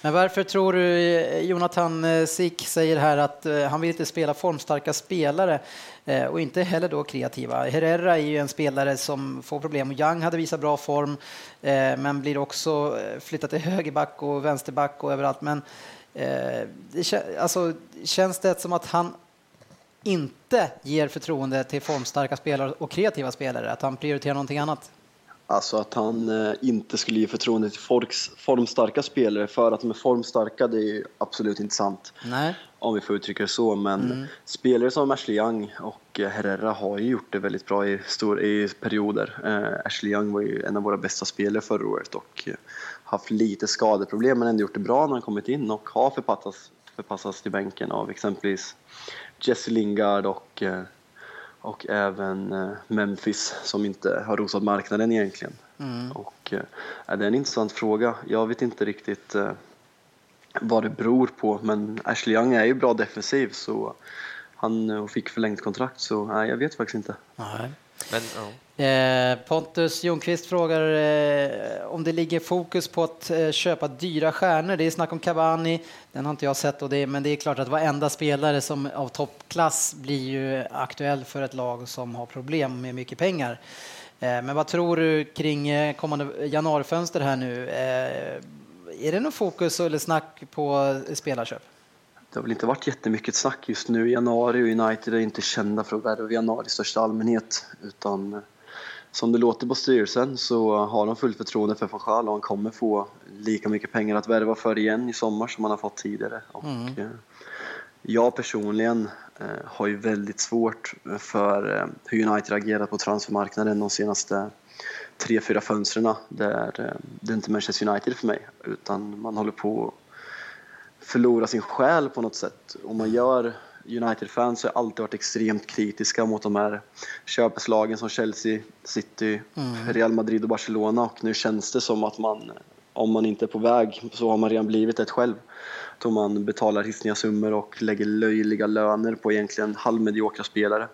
Men varför tror du, eh, Jonathan eh, Sik säger här att eh, han vill inte spela formstarka spelare och inte heller då kreativa. Herrera är ju en spelare som får problem. Young hade visat bra form men blir också flyttat till högerback och vänsterback och överallt. Men det, alltså, känns det som att han inte ger förtroende till formstarka spelare och kreativa spelare, att han prioriterar någonting annat? Alltså att han eh, inte skulle ge förtroende till folks formstarka spelare för att de är formstarka, det är ju absolut inte sant. Nej. Om vi får uttrycka det så, men mm. spelare som Ashley Young och eh, Herrera har ju gjort det väldigt bra i, stor, i perioder. Eh, Ashley Young var ju en av våra bästa spelare förra året och eh, haft lite skadeproblem men ändå gjort det bra när han kommit in och har förpassats, förpassats till bänken av exempelvis Jesse Lingard och och även eh, Memphis som inte har rosat marknaden egentligen. Mm. Och, äh, det är en intressant fråga. Jag vet inte riktigt äh, vad det beror på men Ashley Young är ju bra defensiv så han fick förlängt kontrakt så nej, jag vet faktiskt inte. Nej. Men, ja. Eh, Pontus Ljungqvist frågar eh, om det ligger fokus på att eh, köpa dyra stjärnor. Det är snack om Cavani, den har inte jag sett, och det, men det är klart att varenda spelare som av toppklass blir ju aktuell för ett lag som har problem med mycket pengar. Men vad tror du kring kommande januarifönster här nu? Är det något fokus eller snack på spelarköp? Det har väl inte varit jättemycket snack just nu i januari och United är inte kända för att värva i januari i största allmänhet utan som det låter på styrelsen så har de fullt förtroende för van Gaal och han kommer få lika mycket pengar att värva för igen i sommar som han har fått tidigare. Och, mm. Eh, jag personligen eh, har ju väldigt svårt för eh, hur United agerat på transfermarknaden de senaste tre, fyra fönstren där det är inte Manchester United för mig utan man håller på att förlora sin själ på något sätt. Och man gör United-fans har alltid varit extremt kritiska mot de här köpeslagen som Chelsea, City, mm. Real Madrid och Barcelona och nu känns det som att man, om man inte är på väg, så har man redan blivit ett själv. Då man betalar hissniga summor och lägger löjliga löner på egentligen halvmediokra spelare.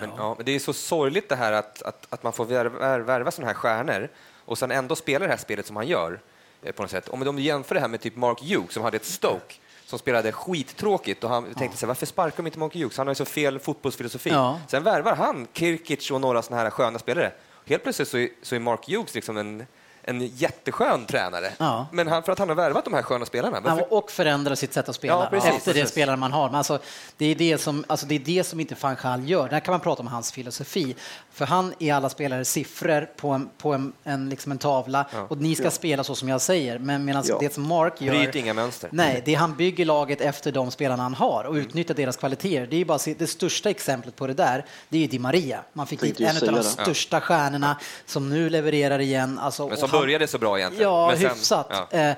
Men, ja, men det är så sorgligt det här att, att, att man får värva, värva sådana här stjärnor och sen ändå spela det här spelet som han gör. Eh, på något sätt. Om de jämför det här med typ Mark Hughes som hade ett Stoke som spelade skittråkigt och han tänkte sig varför sparkar de inte Monkey Hughes? Han har ju så fel fotbollsfilosofi. Ja. Sen värvar han Kirkic och några såna här sköna spelare. Helt plötsligt så är, så är Mark Hughes liksom en en jätteskön tränare. Ja. Men han, för att han har värvat de här sköna spelarna. Ja, och förändrar sitt sätt att spela ja, precis, efter precis. det spelare man har. Men alltså, det, är det, som, alltså, det är det som inte van Gaal gör. Där kan man prata om hans filosofi. För han är alla spelare siffror på en, på en, en, liksom en tavla ja. och ni ska spela så som jag säger. Men medan det som Mark gör... Bryt inga mönster. Nej, det han bygger laget efter de spelarna han har och utnyttjar deras kvaliteter. Det är bara det största exemplet på det där. Det är Di Maria. Man fick hit en av de största stjärnorna som nu levererar igen. Alltså, började så bra egentligen. Ja, Men hyfsat. ja. Eh,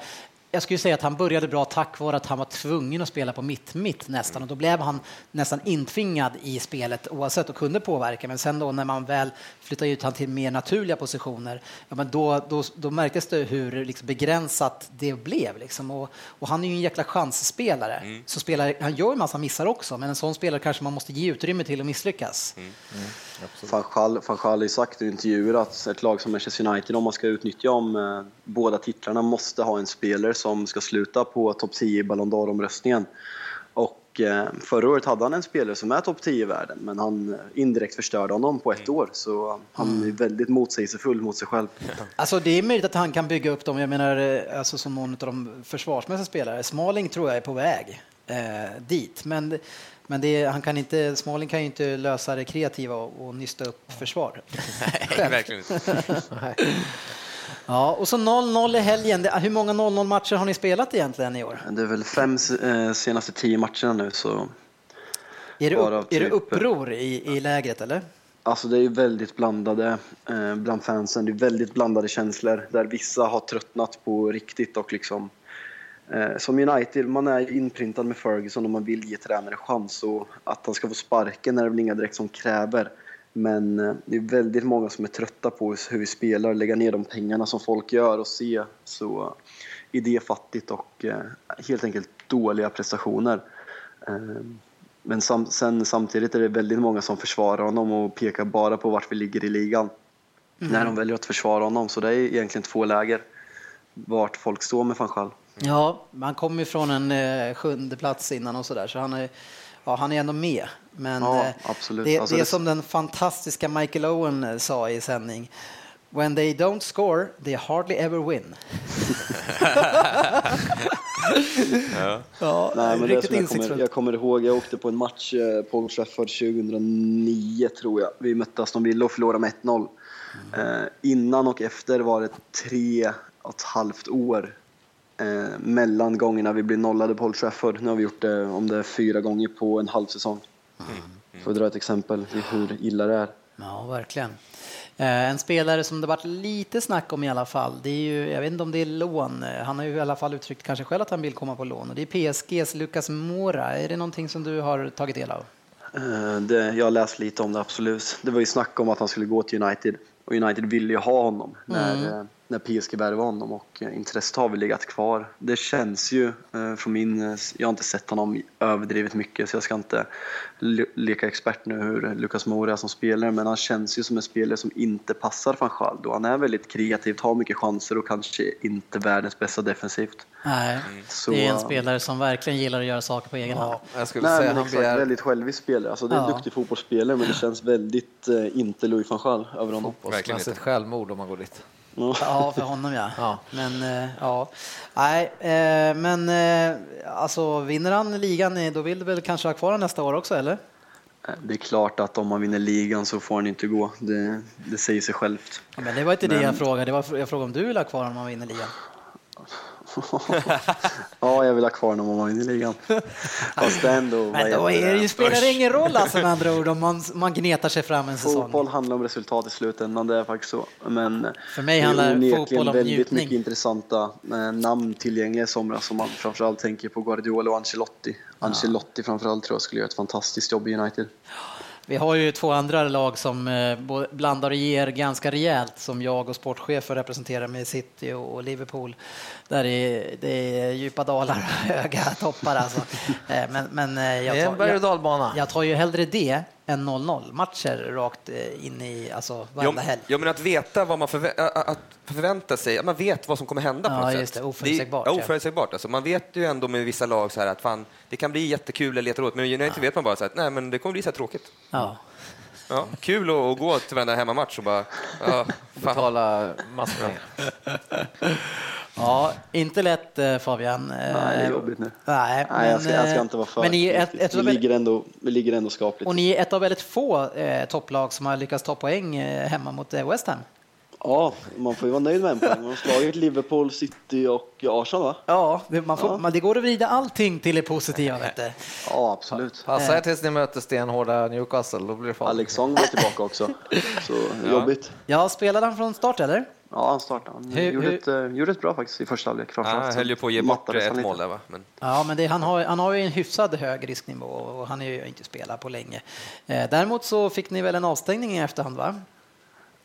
jag skulle säga att han började bra tack vare att han var tvungen att spela på mitt-mitt nästan och då blev han nästan intvingad i spelet oavsett och kunde påverka. Men sen då när man väl flyttade ut han till mer naturliga positioner, ja, men då, då, då märktes det hur liksom begränsat det blev. Liksom. Och, och, han är ju en jäkla chansspelare. Mm. Så spelar, han gör en massa missar också, men en sån spelare kanske man måste ge utrymme till att misslyckas. Mm. Mm. Van Gaal har sagt i intervjuer att ett lag som Manchester United, om man ska utnyttja om eh, båda titlarna, måste ha en spelare som ska sluta på topp 10 i Ballon d'Or-omröstningen. Och eh, förra året hade han en spelare som är topp 10 i världen, men han eh, indirekt förstörde honom på ett mm. år. Så han är väldigt motsägelsefull mot sig själv. Alltså det är möjligt att han kan bygga upp dem, jag menar eh, alltså som någon av de försvarsmässiga spelare. Smalling tror jag är på väg eh, dit, men men det, han kan inte, Smalling kan ju inte lösa det kreativa och, och nysta upp försvar. Nej, verkligen inte. Ja, och så 0-0 i helgen. Hur många 0-0 matcher har ni spelat egentligen i år? Det är väl fem eh, senaste tio matcherna nu. Så är det, upp, är det typ- uppror i, i lägret eller? Alltså det är väldigt blandade eh, bland fansen. Det är väldigt blandade känslor där vissa har tröttnat på riktigt och liksom eh, som United, man är inprintad med Ferguson och man vill ge tränare chans och att han ska få sparken är det väl inga direkt som kräver. Men eh, det är väldigt många som är trötta på hur vi spelar, lägga ner de pengarna som folk gör och se. Så idéfattigt och helt enkelt dåliga prestationer. Men sam, sen, samtidigt är det väldigt många som försvarar honom och pekar bara på vart vi ligger i ligan mm. när de väljer att försvara honom. Så det är egentligen två läger vart folk står med van Schall. Ja, man kom ju från en eh, sjunde plats innan och sådär, så han är, ja, han är ändå med. Men ja, eh, absolut. det, alltså det är som den fantastiska Michael Owen eh, sa i sändning. When they don't score, they hardly ever win. ja. ja, Nej, men det som jag, kommer, jag kommer ihåg, jag åkte på en match eh, på Old Trafford 2009 tror jag. Vi mötte Aston Villa och förlorade med 1-0. Mm. Eh, innan och efter var det tre och ett halvt år eh, mellan gångerna vi blir nollade på Old Trafford. Nu har vi gjort det om det är fyra gånger på en halv säsong. Mm. Mm. För att dra ett exempel hur illa det är. Ja, verkligen. Eh, en spelare som det varit lite snack om i alla fall, det är ju, jag vet inte om det är lån, han har ju i alla fall uttryckt kanske själv att han vill komma på lån och det är PSGs Lucas Mora. Är det någonting som du har tagit del av? Eh, det, jag har läst lite om det, absolut. Det var ju snack om att han skulle gå till United och United ville ju ha honom när, mm. Eh, när PSG värvade honom och eh, intresset har väl legat kvar. Det känns ju eh, från min... Jag har inte sett honom överdrivet mycket så jag ska inte leka expert nu hur Lucas Moura är som spelare men han känns ju som en spelare som inte passar van Schall då han är väldigt kreativ, tar mycket chanser och kanske inte världens bästa defensivt. Nej, så, det är en spelare som verkligen gillar att göra saker på egen hand. Ja, jag skulle Nej, säga men exakt, begär... väldigt självisk spelare. Alltså, det är en duktig fotbollsspelare men det känns väldigt eh, inte Louis van Gaal över honom. Fotbollsmässigt självmord om man går dit. Ja, för honom ja. ja. Men eh, ja, nej, eh, men eh, alltså vinner han ligan då vill du väl kanske ha kvar honom nästa år också, eller? Det är klart att om man vinner ligan så får han inte gå. Det, det säger sig självt. Ja, men det var inte men... det jag frågade. Det var, jag frågade om du vill ha kvar honom om man vinner ligan. ja, jag vill ha kvar honom om man vinner ligan. Fast ändå, Men då är det ju, spelar det ingen roll alltså med andra ord om man, man gnetar sig fram en säsong. Fotboll handlar om resultat i slutändan, det är faktiskt så. Men För mig handlar fotboll om väldigt njutning. mycket intressanta eh, namn tillgängliga i somras som man framförallt tänker på Guardiola och Ancelotti. Ancelotti ja. framförallt tror jag skulle göra ett fantastiskt jobb i United. Vi har ju två andra lag som eh, blandar och ger ganska rejält som jag och sportchefer representerar med City och Liverpool. Där är, det är djupa dalar och höga toppar alltså. Eh, men, men eh, jag, tar, jag, jag tar ju hellre det än 0-0 matcher rakt in i alltså, varenda helg. Ja, men att veta vad man förvä att förvänta sig, att man vet vad som kommer hända på ja, något just sätt. Det, oförutsägbart. Det, ja, oförutsägbart. Alltså, man vet ju ändå med vissa lag så här att fan, det kan bli jättekul eller jätteroligt, men i United ja. vet man bara så att nej, men det kommer bli så här tråkigt. Ja. Ja, kul att gå till varenda hemmamatch och bara ja, betala massor med Ja, inte lätt eh, Fabian. Nej, det är jobbigt nu. Nej, men, Nej jag, ska, jag ska inte vara för. Men ni ett, ett, vi, ligger ändå, vi ligger ändå skapligt. Och ni är ett av väldigt få eh, topplag som har lyckats ta poäng eh, hemma mot eh, West Ham. Ja, man får ju vara nöjd med en poäng. Man har slagit Liverpool, City och Arsenal va? Ja, det, man får, ja. Man, det går att vrida allting till det positiva. Vet du. Ja, absolut. Passa er tills ni möter stenhårda Newcastle, då blir det farligt. Alexander var tillbaka också, så ja. jobbigt. Ja, spelade han från start eller? Ja, han startade. Han hur, gjorde, hur? Ett, uh, gjorde ett bra faktiskt i första halvlek. Ja, han höll ju på att ge bort ett mål där va? Men... Ja, men det, han, har, han har ju en hyfsad hög risknivå och han har ju inte spelat på länge. Eh, däremot så fick ni väl en avstängning i efterhand va?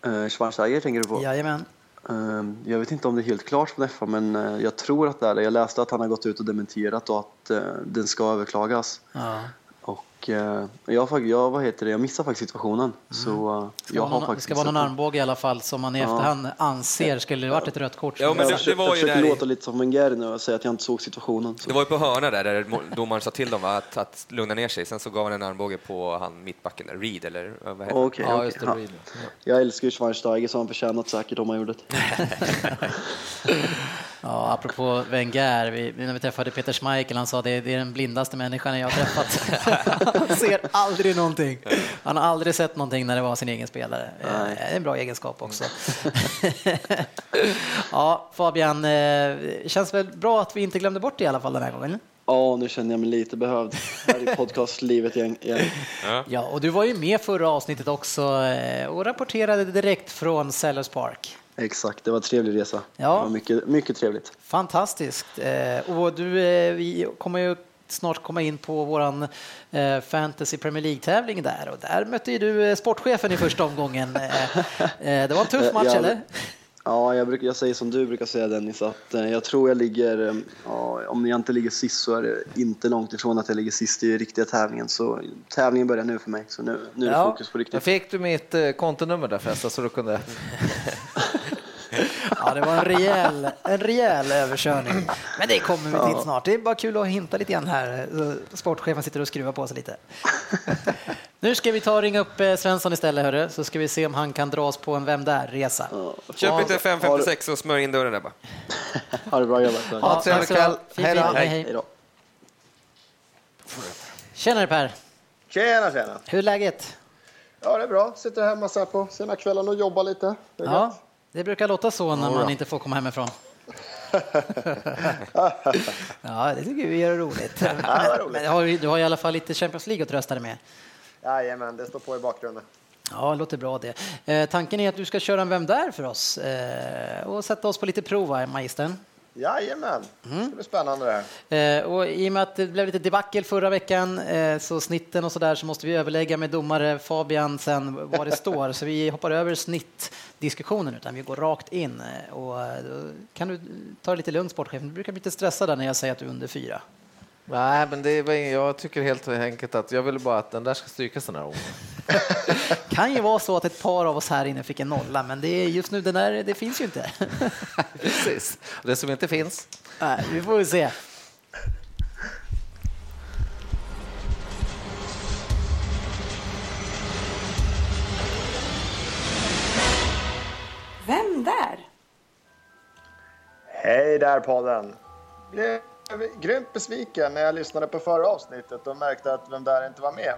Uh, Schwarzenegger tänker du på? Jajamän. Uh, jag vet inte om det är helt klart från FA, men uh, jag tror att det är det. Jag läste att han har gått ut och dementerat och att uh, den ska överklagas. Ja. Och eh, jag, jag, vad heter det, jag missade faktiskt situationen. Mm. Så, eh, det, ska jag någon, det ska vara någon armbåge i alla fall som man i ja. efterhand anser skulle det varit ett rött kort. Ja, men det, det var jag försöker låta lite som en Gary nu och säga att jag inte såg situationen. Så. Det var ju på hörna där, där domaren sa till dem att, att lugna ner sig. Sen så gav han en armbåge på han mittbacken, där, Reed eller vad heter okay, ja, okay. Ja. Jag älskar ju Schweinsteiger så han förtjänat säkert om han gjorde det. Ja, apropå Wenger, vi, när vi träffade Peter Schmeichel, han sa det, det är den blindaste människan jag har träffat. han ser aldrig någonting. Han har aldrig sett någonting när det var sin egen spelare. Nej. Det är en bra egenskap också. ja, Fabian, det eh, känns väl bra att vi inte glömde bort det i alla fall den här gången? Ja, nu känner jag mig lite behövd här i podcastlivet igen. Ja, och du var ju med förra avsnittet också eh, och rapporterade direkt från Sellers Park. Exakt, det var en trevlig resa. Ja. Det var mycket, mycket trevligt. Fantastiskt. Eh, och du, eh, vi kommer ju snart komma in på våran eh, Fantasy Premier League-tävling där och där mötte ju du sportchefen i första omgången. det var en tuff match, ja, eller? Ja, jag, brukar, jag säger som du brukar säga Dennis, att eh, jag tror jag ligger, eh, ja, om jag inte ligger sist så är det inte långt ifrån att jag ligger sist i riktiga tävlingen. Så tävlingen börjar nu för mig, så nu, nu är det Ja, fokus på riktigt. Fick du mitt eh, kontonummer där förresten så du kunde... Ja, det var en rejäl, en rejäl överkörning. Men det kommer vi till snart. Det är bara kul att hinta lite grann här. Sportchefen sitter och skruvar på sig lite. Nu ska vi ta och ringa upp eh, Svensson istället, hörru, så ska vi se om han kan dra oss på en Vem där-resa. Köp inte 556 och smörj in dörren där bara. Ha det bra jobbat. Ja, trevlig kväll. Hej då. Hej, då. Tjenare Per, Tjena, tjena. hur är läget? Ja, det är bra. Sitter hemma så här på sena kvällen och jobbar lite. Det är Ja, gött. Det brukar låta så när man inte får komma hemifrån. ja, det tycker vi är roligt. Men du har i alla fall lite Champions League att trösta dig med. Jajamän, det står på i bakgrunden. Ja, det låter bra det. Eh, tanken är att du ska köra en Vem där för oss eh, och sätta oss på lite prov, magistern. Jajamän, det ska bli spännande det här. Eh, och I och med att det blev lite debacle förra veckan, eh, så snitten och så där, så måste vi överlägga med domare Fabian sen vad det står. Så vi hoppar över snittdiskussionen, utan vi går rakt in. Eh, Och eh, då kan du ta det lite lugnt, sportchefen. Du brukar bli lite stressad där när jag säger att du är under fyra. Nej, men det var, jag tycker helt enkelt att jag vill bara att den där ska strykas den här gången. kan ju vara så att ett par av oss här inne fick en nolla, men det är just nu, den där, det finns ju inte. Precis. Det som inte finns. Nej, vi får väl se. Vem där? Hej där podden! Blev grymt besviken när jag lyssnade på förra avsnittet och märkte att vem där inte var med.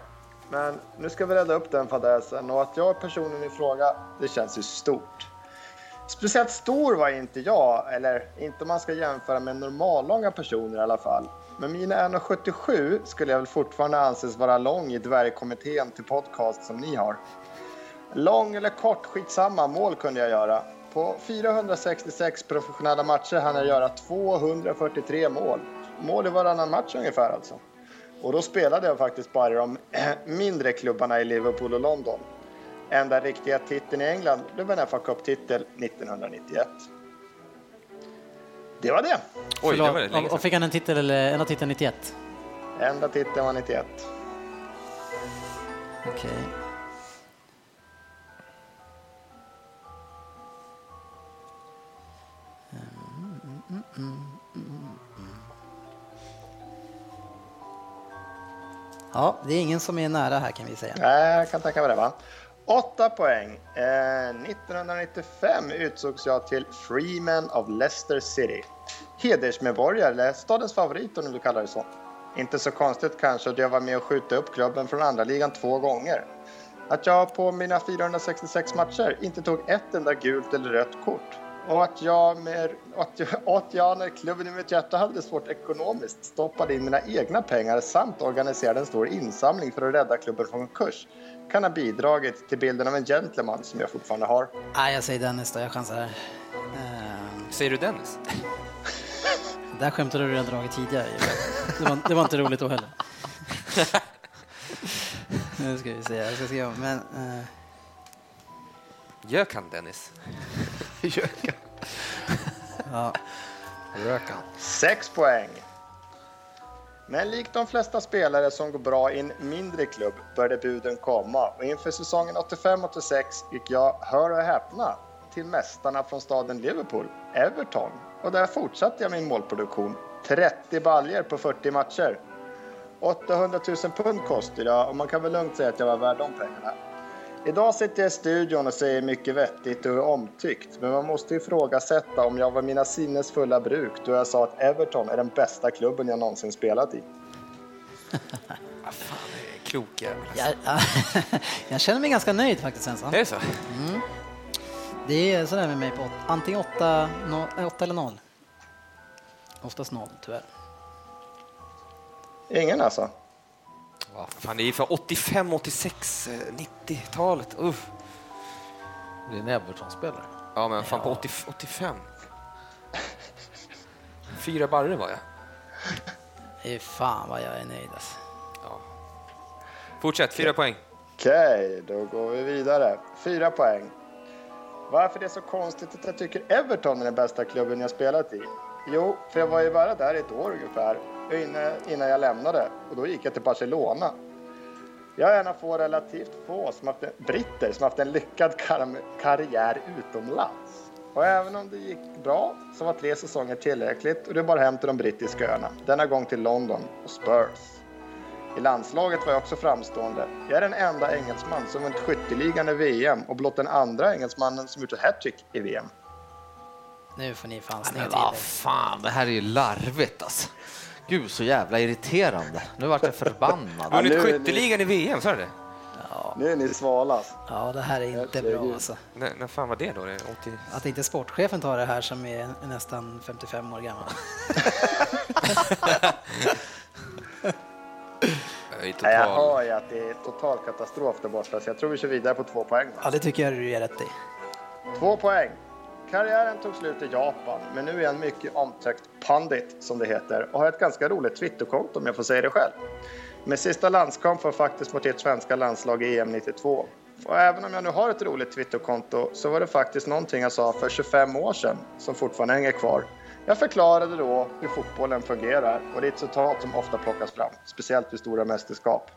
Men nu ska vi rädda upp den fadäsen och att jag är personen i fråga, det känns ju stort. Speciellt stor var inte jag, eller inte om man ska jämföra med normallånga personer i alla fall. Men mina 1,77 skulle jag väl fortfarande anses vara lång i dvärgkommittén till podcast som ni har. Lång eller kort, skitsamma, mål kunde jag göra. På 466 professionella matcher hann jag göra 243 mål. Mål i varannan match ungefär alltså. Och då spelade jag faktiskt bara i de mindre klubbarna i Liverpool och London. Enda riktiga titeln i England blev en FA Cup-titel 1991. Det var det. Oj, det var det länge och, och fick han en titel, eller enda titeln 91? Enda titeln var 91. Okej. Ja, det är ingen som är nära här kan vi säga. Nej, jag kan tänka mig det va. 8 poäng. Eh, 1995 utsågs jag till Freeman of Leicester City. Hedersmedborgare, eller stadens favorit om du vill kalla det så. Inte så konstigt kanske att jag var med och skjuta upp klubben från andra ligan två gånger. Att jag på mina 466 matcher inte tog ett enda gult eller rött kort. Och att jag, med, att jag, att jag när klubben i mitt hjärta hade det svårt ekonomiskt stoppade in mina egna pengar samt organiserade en stor insamling för att rädda klubben från konkurs kan ha bidragit till bilden av en gentleman som jag fortfarande har. Nej, jag säger Dennis då, jag chansar här. Ehm, Säger du Dennis? där skämtade du redan dragit tidigare. Det var, det var inte roligt då heller. nu ska vi se, jag ska skriva, men... eh, Gök han Dennis? Ja. Rökan. 6 poäng. Men likt de flesta spelare som går bra i en mindre klubb började buden komma och inför säsongen 85-86 gick jag, hör och häpna, till mästarna från staden Liverpool, Everton. Och där fortsatte jag min målproduktion. 30 baljer på 40 matcher. 800 000 pund kostade jag och man kan väl lugnt säga att jag var värd de pengarna. Idag sitter jag i studion och säger mycket vettigt och är omtyckt, men man måste ifrågasätta om jag var mina sinnes fulla bruk då jag sa att Everton är den bästa klubben jag någonsin spelat i. Klok jävel. Jag, jag känner mig ganska nöjd faktiskt Svensson. Är det så? Det är sådär med mig på åt- antingen 8, eller 0. Oftast 0 tyvärr. Ingen alltså? Fan, det är för 85, 86, eh, 90-talet. Uff. Det är en Everton-spelare. Ja, men fan på 80, 85. Fyra barre var jag. Fy fan vad jag är nöjd alltså. Ja. Fortsätt, fyra poäng. Okej, då går vi vidare. Fyra poäng. varför det är så konstigt att jag tycker Everton är den bästa klubben jag spelat i? Jo, för jag var ju bara där i ett år ungefär innan jag lämnade och då gick jag till Barcelona. Jag är en av få relativt få som haft en, britter som haft en lyckad kar karriär utomlands. Och även om det gick bra så var tre säsonger tillräckligt och det är bara hem till de brittiska öarna. Denna gång till London och Spurs. I landslaget var jag också framstående. Jag är den enda engelsman som vunnit skytteligan i VM och blott den andra engelsmannen som gjort hattrick i VM. Nu får ni fan sned till Vad fan, det här är ju larvigt alltså. Gud, så jävla irriterande. Nu vart jag förbannad. Vunnit ja, skytteligan i VM, sa du det? Ja. Nu är ni svala. Ja, det här är inte bra alltså. När, när fan var det då? Det 80... Att inte sportchefen tar det här som är nästan 55 år gammal. Total... Jag hör ju att det är total katastrof där borta, så jag tror vi kör vidare på två poäng. Ja, det tycker jag du ger rätt i. Två poäng. Karriären tog slut i Japan, men nu är han mycket omtyckt pandit som det heter, och har ett ganska roligt Twitterkonto om jag får säga det själv. Med sista landskamp var faktiskt mot ert svenska landslag i EM 92. Och även om jag nu har ett roligt Twitterkonto så var det faktiskt någonting jag sa för 25 år sedan som fortfarande hänger kvar. Jag förklarade då hur fotbollen fungerar och det är ett citat som ofta plockas fram, speciellt vid stora mästerskap.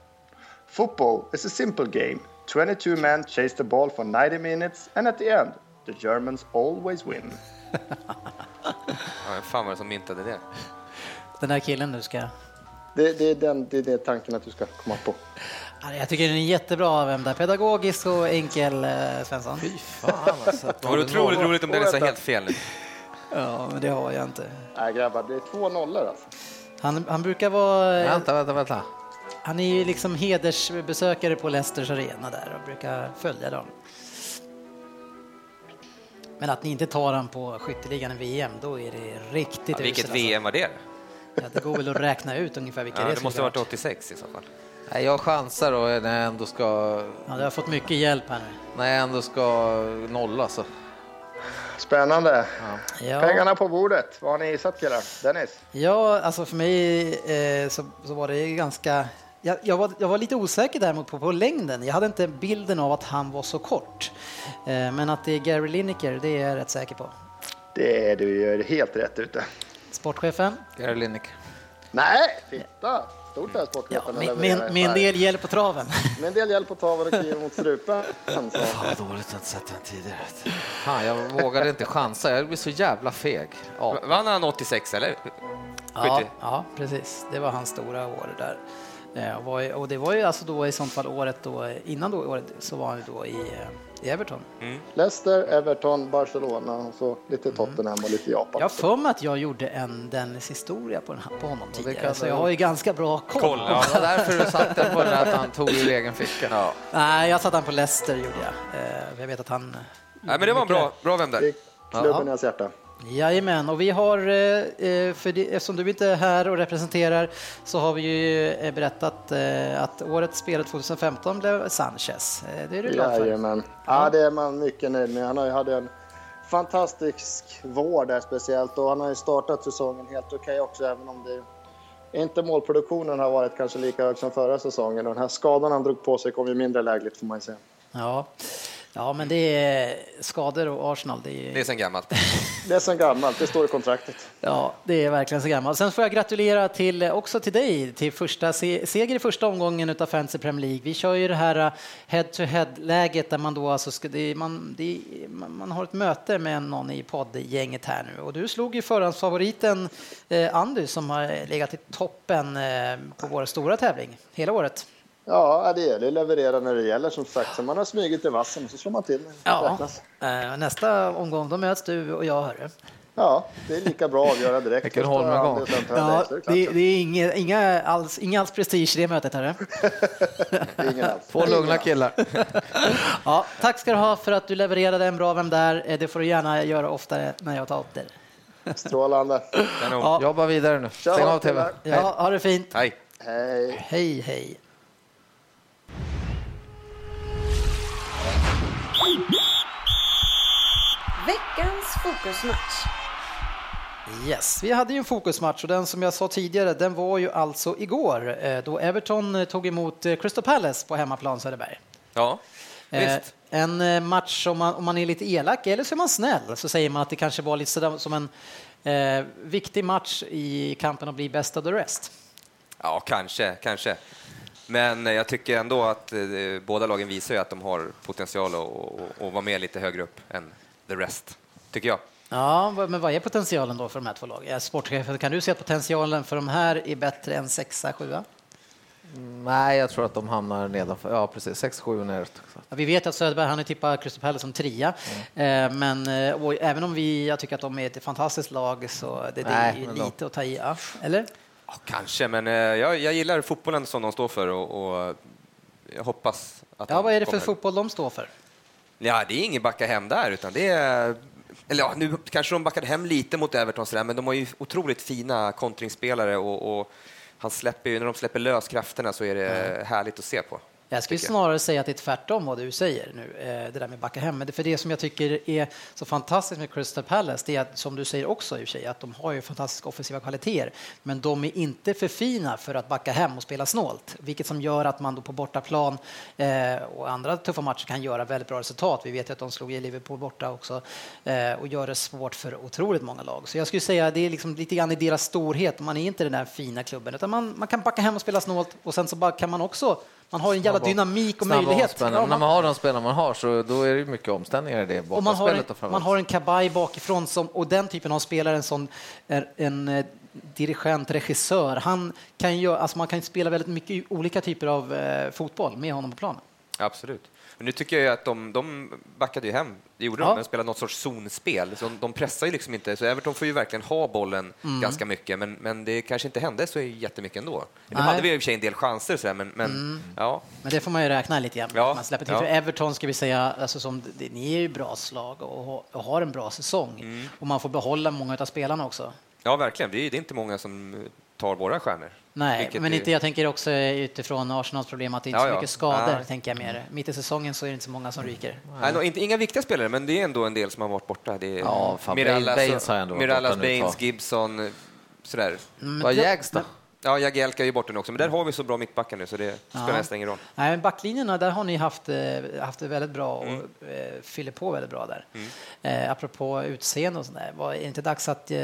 Football is a simple game. 22 men chase the ball for 90 minutes and at the end The Germans always win. ja, fan var det som myntade det? Den här killen du ska... Det, det, är den, det är det tanken att du ska komma på. Jag tycker den är jättebra av där. Pedagogisk och enkel, eh, Svensson. Fy fan alltså. Det vore otroligt roligt om är så helt fel nu. Ja, men det har jag inte. Nej grabbar, det är två nollor alltså. Han, han brukar vara... Vänta, vänta, vänta. Han är ju liksom hedersbesökare på Leicesters arena där och brukar följa dem. Men att ni inte tar han på skytteligan i VM, då är det riktigt ja, Vilket VM alltså. var det? Ja, det går väl att räkna ut ungefär vilka ja, det Det måste ha varit 86 i så fall. Nej, jag chansar då när jag ändå ska... Ja, du har fått mycket hjälp här nu. När jag ändå ska nolla så. Spännande. Ja. Pengarna på bordet. Vad har ni gissat killar? Dennis? Ja, alltså för mig eh, så, så var det ganska jag, jag, var, jag, var, lite osäker däremot på, på längden. Jag hade inte bilden av att han var så kort. Eh, men att det är Gary Lineker, det är jag rätt säker på. Det är du gör helt rätt ute. Sportchefen? Gary Lineker. Nej, titta! Stort där sportchefen. Ja, med, med, med en del hjälp på traven. Med en del hjälp på traven och kniven mot strupen. Fan dåligt att inte sett den tidigare. Fan, jag vågade inte chansa, jag blev så jävla feg. Ja. Vann han 86 eller? Ja, ja, precis. Det var hans stora år där. Eh, och det var ju alltså då i sånt fall året då, innan då året så var han då i, eh, i Everton. Mm. Leicester, Everton, Barcelona och så lite Tottenham och lite Japan. Jag har för mig att jag gjorde en Dennis historia på, den här, på honom tidigare, så jag har ju ganska bra koll. koll ja. Det var därför du satte på den att han tog ur egen ficka. Ja. Nej, jag satte han på Leicester gjorde jag. Eh, jag vet att han... Nej, men det var bra, bra vem där. Klubben i hans hjärta. Jajamän, och vi har, eh, eh, för det, eftersom du inte är här och representerar, så har vi ju eh, berättat att årets spelare 2015 blev Sanchez. Det är du glad för? Jajamän. Ja, det är man mycket nöjd med. Han har ju hade en fantastisk vår där speciellt och han har ju startat säsongen helt okej okay också, även om det inte målproduktionen har varit kanske lika hög som förra säsongen. Och den här skadan han drog på sig kom ju mindre lägligt får man ju säga. Ja. Ja, men det är skador och Arsenal. Det är, det är sen gammalt. det är sen gammalt, det står i kontraktet. Ja, det är verkligen så gammalt. Sen får jag gratulera till, också till dig till första seger i första omgången av Fantasy Premier League. Vi kör ju det här head-to-head-läget där man då alltså ska, det, man, det, man har ett möte med någon i poddgänget här nu och du slog ju förhandsfavoriten eh, Andy som har legat i toppen eh, på vår stora tävling hela året. Ja, det gäller att leverera när det gäller som sagt. Så man har smugit i vassen så slår man till. Ja, eh, nästa omgång då möts du och jag, hörru. Ja, det är lika bra att avgöra direkt. Vilken Holmgång. Ja, det, det, är inga, inga, alls, inga alls prestige i det mötet, hörru. Två lugna killar. ja, tack ska du ha för att du levererade en bra Vem där? Eh, det får du gärna göra oftare när jag tar upp det. Strålande. Ja. Jobba vidare nu. Stäng av TV. Ja, ha det fint. Hej. Hej. Hej, hej. Veckans fokusmatch. Yes, vi hade ju en fokusmatch och den som jag sa tidigare, den var ju alltså igår eh, då Everton tog emot eh, Crystal Palace på hemmaplan Söderberg. Ja, Visst. En match om man, om man är lite elak eller så är man snäll så säger man att det kanske var lite sådär som en eh, viktig match i kampen att bli best of the rest. Ja, kanske, kanske. Men jag tycker ändå att eh, båda lagen visar ju att de har potential att, att vara med lite högre upp än the rest, tycker jag. Ja, men vad är potentialen då för de här två lagen? Sportchefen, kan du se att potentialen för de här är bättre än sexa, sjua? Nej, jag tror att de hamnar nedanför. Ja, precis. 6-7 neråt. Ja, vi vet att Söderberg han är tippat Crystal Palace som trea, mm. men och även om vi, jag tycker att de är ett fantastiskt lag så det, det är ju lite att ta i, eller? Ja, kanske, men jag, jag gillar fotbollen som de står för och, och jag hoppas att Ja, vad är det för kommer. fotboll de står för? Ja, det är ingen backa hem där, utan det är eller ja, nu kanske de backade hem lite mot Everton, sådär, men de har ju otroligt fina kontringsspelare och, och han släpper ju, när de släpper lös krafterna så är det mm. härligt att se på. Jag skulle snarare säga att det är tvärtom vad du säger nu, eh, det där med backa hem. Men för det som jag tycker är så fantastiskt med Crystal Palace, det är att, som du säger också i och sig, att de har ju fantastiska offensiva kvaliteter, men de är inte för fina för att backa hem och spela snålt, vilket som gör att man då på bortaplan eh, och andra tuffa matcher kan göra väldigt bra resultat. Vi vet ju att de slog i Liverpool borta också eh, och gör det svårt för otroligt många lag. Så jag skulle säga att det är liksom lite grann i deras storhet. Man är inte den där fina klubben, utan man, man kan backa hem och spela snålt och sen så bara kan man också man har en jävla dynamik och möjlighet. Ja, man... När man har de spelarna man har så då är det mycket omställningar i det och man har, en, man har en kabaj bakifrån som, och den typen av spelare, en sån en, en eh, dirigent, regissör, han kan ju, alltså man kan spela väldigt mycket olika typer av eh, fotboll med honom på planen. Absolut. Men nu tycker jag att de, de backade ju hem, det gjorde ja. de, men spelade något sorts zonspel. Så de, pressar ju liksom inte, så Everton får ju verkligen ha bollen mm. ganska mycket, men, men det kanske inte hände så jättemycket ändå. Nu hade vi i och för sig en del chanser, så där, men, men mm. ja. Men det får man ju räkna lite grann. Ja. Man släpper till. Ja. För Everton ska vi säga, alltså som, ni är ju bra slag och, och har en bra säsong, mm. och man får behålla många av spelarna också. Ja, verkligen. Det är, det är inte många som tar våra stjärnor. Nej, men inte, jag tänker också utifrån Arsenals problem att det inte är så ja, mycket skador, ja. tänker jag mer. Mitt i säsongen så är det inte så många som ryker. Nej, no, inte, inga viktiga spelare, men det är ändå en del som har varit borta. Det är ja, fan, Mirallas, Baines har ändå Mirallas, Baines, Gibson, sådär. Mm, Vad Jags då? Ja, Jagielka är ju borta nu också, men där har vi så bra mittbackar nu så det spelar ja. nästan ingen roll. Nej, men backlinjerna, där har ni haft, eh, haft det väldigt bra och mm. eh, fyller på väldigt bra där. Mm. Eh, apropå utseende och sånt där, var det inte dags att eh,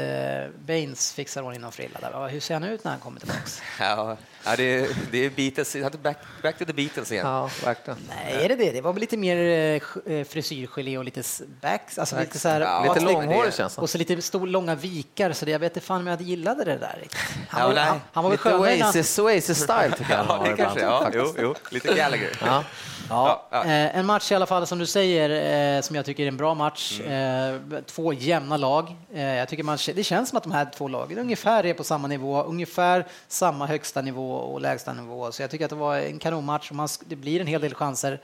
Baines fixar ordning någon frilla där? Hur ser han ut när han kommer tillbaka? ja, ja, det, är, det är Beatles, back, back to the Beatles igen. Ja, verkligen. Nej, är det det? Det var väl lite mer eh, eh frisyrgelé och lite backs, alltså lite så här, ja, lite långhårigt känns det. Och så lite stor, långa vikar, så det, jag vet inte fan om jag gillade det där. Han, ja, var, han, han var väl skön Oasis, Oasis style tycker jag ja, det kanske, ja, jo, jo, lite Gallagher. Ja. Ja, ja. Eh, en match i alla fall som du säger, eh, som jag tycker är en bra match. Mm. Eh, två jämna lag. Jag tycker man, det känns som att de här två lagen ungefär är på samma nivå, ungefär samma högsta nivå och lägsta nivå. Så jag tycker att det var en kanonmatch man, det blir en hel del chanser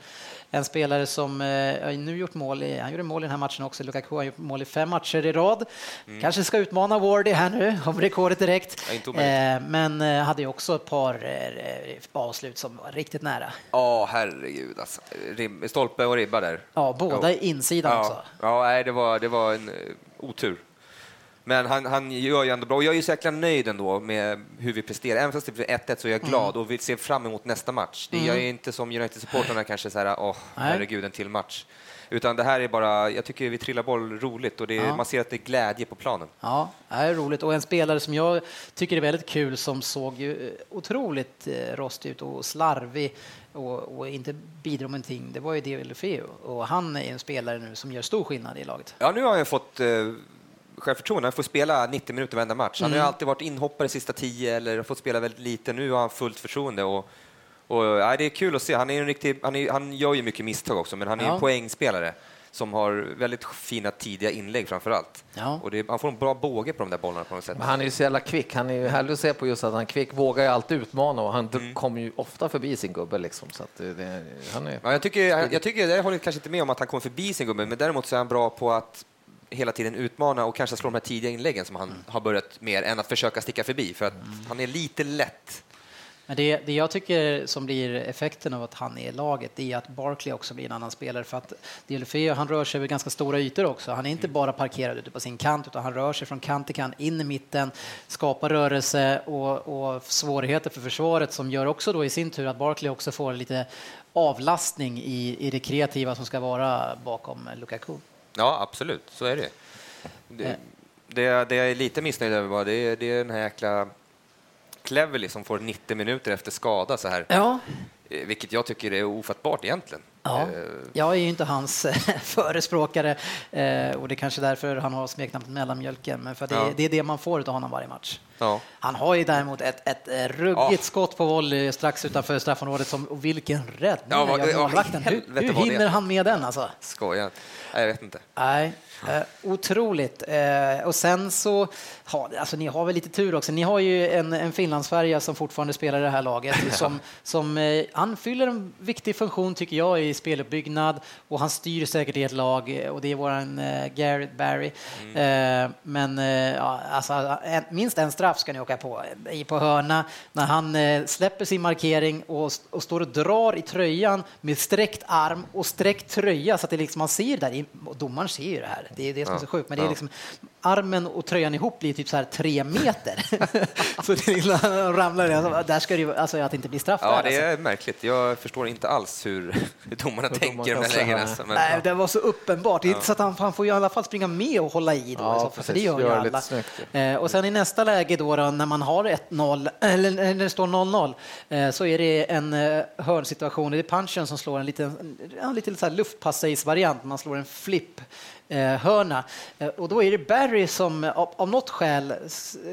en spelare som nu gjort mål i, han gjorde mål i den här matchen också, Lukaku har gjort mål i fem matcher i rad. Mm. Kanske ska utmana Wardy här nu om rekordet direkt. Ja, men hade ju också ett par avslut som var riktigt nära. Ja, oh, herregud alltså. Stolpe och ribba där. Ja, båda i insidan ja. också. Ja, nej, det var, det var en uh, otur. Men han, han gör ju ändå bra. Och jag är så jäkla nöjd ändå med hur vi presterar. Även fast det blir 1-1 så är jag mm. glad mm. och vill se fram emot nästa match. Det, mm. Jag är inte som United-supportrarna kanske så här, åh, oh, herregud, en till match. Utan det här är bara, jag tycker vi trillar boll roligt och det, ja. man ser att det är glädje på planen. Ja, det är roligt. Och en spelare som jag tycker är väldigt kul som såg ju eh, otroligt eh, rostig ut och slarvig och, och, inte bidrog med någonting, det var ju David Lefeu. Och han är en spelare nu som gör stor skillnad i laget. Ja, nu har jag fått eh, självförtroende. Han får spela 90 minuter varenda match. Han mm. har alltid varit inhoppare sista tio eller fått spela väldigt lite. Nu har han fullt förtroende. Och, och, ja, det är kul att se. Han, är en riktig, han, är, han gör ju mycket misstag också, men han är ja. en poängspelare som har väldigt fina tidiga inlägg framför allt. Ja. Och det, han får en bra båge på de där bollarna på något sätt. Men han är ju så jävla kvick. Han är ju härlig att se på just att han kvick, vågar ju alltid utmana och han mm. kommer ju ofta förbi sin gubbe liksom. Så att det, han är... ja, jag, tycker, jag, jag, tycker, jag håller kanske inte med om att han kommer förbi sin gubbe, men däremot så är han bra på att hela tiden utmana och kanske slå de här tidiga inläggen som han mm. har börjat mer än att försöka sticka förbi, för att mm. han är lite lätt Men det, det jag tycker som blir effekten av att han är i laget, är att Barkley också blir en annan spelare för att Deulofeu, han rör sig över ganska stora ytor också. Han är inte bara parkerad ute på sin kant utan han rör sig från kant till kant in i mitten, skapar rörelse och, och svårigheter för försvaret som gör också då i sin tur att Barkley också får lite avlastning i, i det kreativa som ska vara bakom Lukaku. Ja, absolut, så är det. Det, eh. det, det jag är lite missnöjd över bara, det är, det är den här jäkla Cleverly som får 90 minuter efter skada så här. Ja. Eh, vilket jag tycker är ofattbart egentligen. Ja, eh, jag är ju inte hans förespråkare och det är kanske därför han har smeknamnet Mellanmjölken, men för det, ja. det är det man får av honom varje match. Ja. Han har ju däremot ett, ett ruggigt ja. skott på volley strax utanför straffområdet, som, och vilken räddning ja, vad, Hur, hur hinner han med den alltså? Skojar. Jag vet inte. Nej, Eh, otroligt. Eh, och sen så, ha, alltså ni har väl lite tur också. Ni har ju en, en Finlandsfärja som fortfarande spelar i det här laget. Som, som, eh, han fyller en viktig funktion tycker jag i speluppbyggnad och han styr säkert i ett lag och det är våran eh, Garrett Barry. Mm. Eh, men eh, ja, alltså, en, minst en straff ska ni åka på i på hörna när han släpper sin markering och, och står och drar i tröjan med sträckt arm och sträckt tröja så att det liksom, man ser där, domaren ser ju det här. Det är det som är så sjukt. Men det är liksom, armen och tröjan ihop blir typ så här tre meter. så det liksom, ramlar alltså, där ska det ju, alltså att det inte blir straff. Ja, där, det är alltså. märkligt. Jag förstår inte alls hur, domarna hur tänker de lägena. Alltså, men, Nej, det var så uppenbart. Det är inte så att han, han får i alla fall springa med och hålla i då, ja, för det gör ju alla. Snyggt, eh, och sen i nästa läge då, då när man har 1-0, eller när det står 0-0, eh, så är det en eh, hörnsituation. Det är punchen som slår en liten, en liten luftpassage-variant. Man slår en flipp hörna. Och då är det Barry som av, av något skäl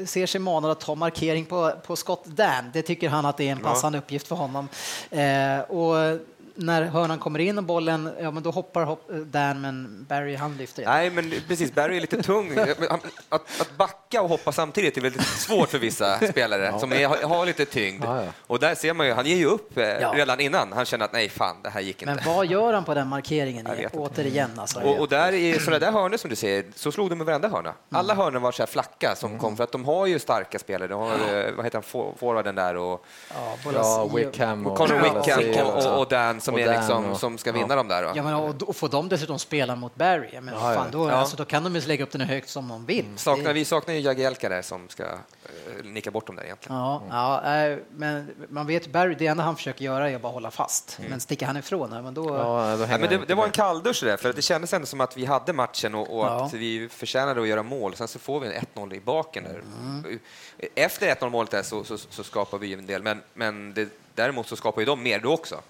ser sig manad att ta markering på, på Scott Dan. Det tycker han att det är en passande ja. uppgift för honom. Eh, och när hörnan kommer in och bollen, ja men då hoppar hopp, Dan, men Barry han lyfter. Nej, men precis, Barry är lite tung. Att, att backa och hoppa samtidigt är väldigt svårt för vissa spelare ja. som är, har lite tyngd. Ja, ja. Och där ser man ju, han ger ju upp eh, redan innan. Han känner att nej, fan, det här gick inte. Men vad gör han på den markeringen återigen? Alltså. Och, och där i sådana där hörnor som du säger, så slog de med varenda hörna. Alla mm. hörnor var så här flacka som mm. kom, för att de har ju starka spelare. De har, eh, vad heter han, forwarden där och... Ja, Wickham och, Connor Wickham och, och, och Dan som, är liksom, som ska vinna ja. dem där. Då. Ja, men, och, och får de dessutom spela mot Barry, men, ja, fan, då, ja. alltså, då kan de ju lägga upp den högt som de vill. Mm. Saknar, vi saknar ju Jagielka där som ska uh, nicka bort dem där egentligen. Ja, mm. ja äh, men man vet Barry, det enda han försöker göra är att bara hålla fast. Mm. Men sticker han ifrån, men då... Ja, då men det, det var en kalldusch där, för det kändes ändå som att vi hade matchen och, och att vi förtjänade att göra mål. Sen så får vi en 1-0 i baken där. Mm. Efter 1-0 målet där så, så, så, skapar vi en del, men, men det, däremot så skapar ju de mer då också.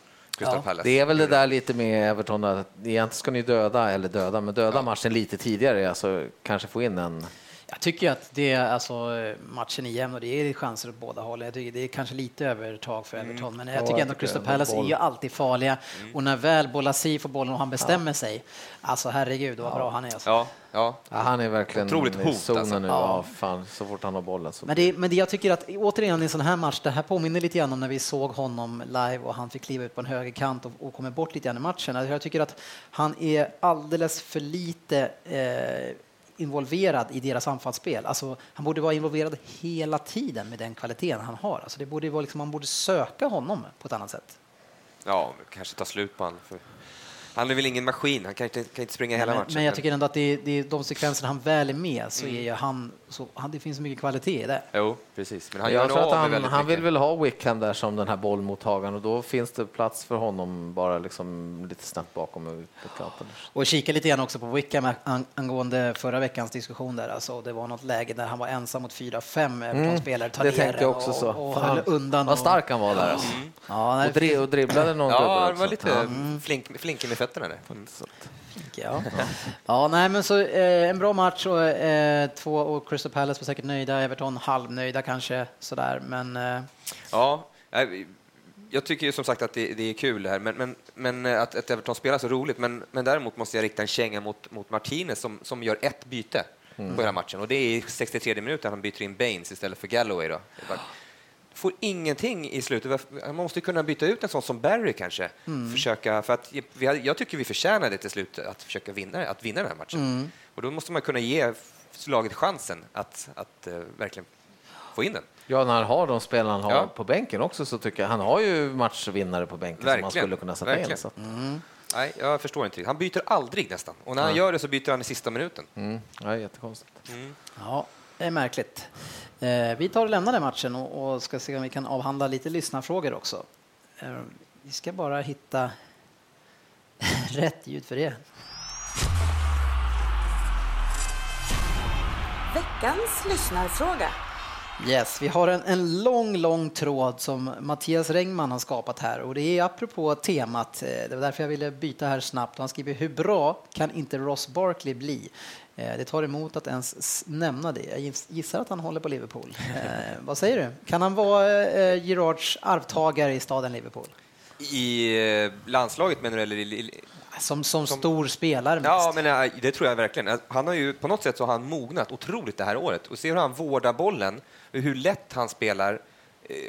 Crystal ja. Det är väl det där lite med Everton, att egentligen ska ni döda, eller döda, men döda ja. matchen lite tidigare, alltså kanske få in en jag tycker att det alltså, matchen är jämn och det är chanser åt båda håll. Jag tycker det är kanske lite övertag för mm. Everton, men jag tycker ändå att Crystal Palace är ju alltid farliga. Mm. Och när väl Bolasi får bollen och han bestämmer ja. sig, alltså herregud vad bra han är. Alltså. Ja. Ja. ja. han är verkligen Otroligt hot, i zonen alltså. nu. Ja. fan, så fort han har bollen. Så. Men, det, men det, jag tycker att återigen i en sån här match, det här påminner lite grann om när vi såg honom live och han fick kliva ut på en högerkant och, och kommer bort lite grann i matchen. Alltså, jag tycker att han är alldeles för lite eh, involverad i deras anfallsspel. Alltså, han borde vara involverad hela tiden med den kvaliteten han har. Alltså, det borde vara liksom, man borde söka honom på ett annat sätt. Ja, kanske ta slut på honom. För han är väl ingen maskin, han kan inte, kan inte springa hela men, matchen. Men jag tycker ändå att det, det, de sekvenser han väl är med så mm. är ju han, så, han, det finns så mycket kvalitet i det. Jo, precis. Men han jag tror att han, han vill väl ha Wickham där som den här bollmottagaren och då finns det plats för honom bara liksom lite snabbt bakom och ut på kanten. Och kika lite grann också på Wickham angående förra veckans diskussion där. Alltså, det var något läge där han var ensam mot fyra, fem mm. spelare. Det tänkte jag också så. Och, och höll undan. Vad stark han var där. Alltså. Mm. Ja, och, dri och dribblade någon Ja, han var lite mm. flink, flink med fötterna där. Mm. Ja. ja, nej, men så eh, en bra match och eh, två och Crystal Palace var säkert nöjda, Everton halvnöjda kanske sådär, men. Eh. Ja, jag tycker ju som sagt att det, det är kul det här, men, men, men att, att, Everton spelar så roligt. Men, men däremot måste jag rikta en känga mot, mot Martinez som, som gör ett byte mm. på hela matchen och det är i 63 minuter han byter in Baines istället för Galloway. Då får ingenting i slutet. Man måste kunna byta ut en sån som Barry kanske. Mm. Försöka, för att jag tycker vi förtjänade till slut att försöka vinna, att vinna den här matchen. Mm. Och då måste man kunna ge laget chansen att, att uh, verkligen få in den. Ja, när han har de spelarna han har ja. på bänken också så tycker jag han har ju matchvinnare på bänken Verkligen. som man skulle kunna sätta Verkligen. in. Så. Mm. Nej, jag förstår inte. Han byter aldrig nästan. Och när han gör det så byter han i sista minuten. Mm. Ja, jättekonstigt. Mm. Ja, det är märkligt. Eh, vi tar och lämnar den matchen och, ska se om vi kan avhandla lite lyssnarfrågor också. Eh, vi ska bara hitta rätt ljud för det. Veckans lyssnarfråga. Yes, vi har en, en lång, lång tråd som Mattias Rengman har skapat här och det är apropå temat. Eh, det var därför jag ville byta här snabbt. Han skriver hur bra kan inte Ross Barkley bli? Eh, det tar emot att ens nämna det. Jag gissar att han håller på Liverpool. Eh, vad säger du? Kan han vara eh, Gerards arvtagare i staden Liverpool? I landslaget menar du? Eller som, som, som, stor spelare. Ja, men det tror jag verkligen. Han har ju, på något sätt så har han mognat otroligt det här året. Och se hur han vårdar bollen, hur lätt han spelar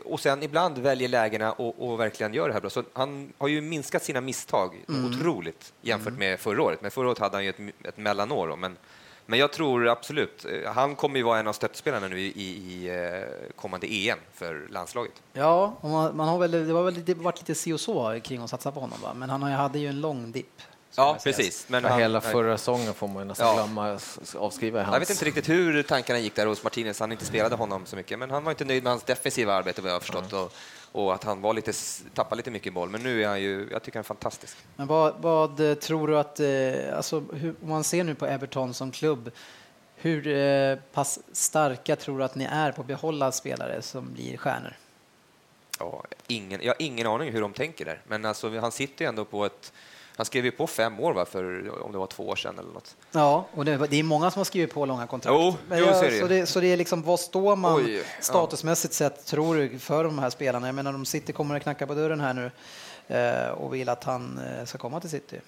och sen ibland väljer lägena och, och, verkligen gör det här bra. Så han har ju minskat sina misstag mm. otroligt jämfört mm. med förra året. Men förra året hade han ju ett, ett mellanår. Men men jag tror absolut, eh, han kommer ju vara en av stöttespelarna nu i, i, eh, kommande EM för landslaget. Ja, man, man, har väl, det har väl varit lite si och så kring att satsa på honom, va? men han hade ju en lång dipp. Ja, precis. Men han, hela förra säsongen får man ju nästan ja. glömma avskriva hans... Jag vet inte riktigt hur tankarna gick där hos Martinez. Han inte spelade honom så mycket, men han var inte nöjd med hans defensiva arbete vad jag har förstått. Mm. Och, och att han var lite, tappade lite mycket boll. Men nu är han ju, jag tycker han är fantastisk. Men vad, vad eh, tror du att, eh, alltså, hur, om man ser nu på Everton som klubb, hur eh, pass starka tror du att ni är på att behålla spelare som blir stjärnor? Ja, ingen, jag har ingen aning hur de tänker där, men alltså, han sitter ju ändå på ett han skrev ju på fem år va, för om det var två år sedan eller något. Ja, och det, det är många som har skrivit på långa kontrakt. Jo, jo, jag, så, det, så det är liksom, vad står man Oj, statusmässigt ja. sett, tror du, för de här spelarna? Jag menar, de City kommer att knacka på dörren här nu eh, och vill att han eh, ska komma till City.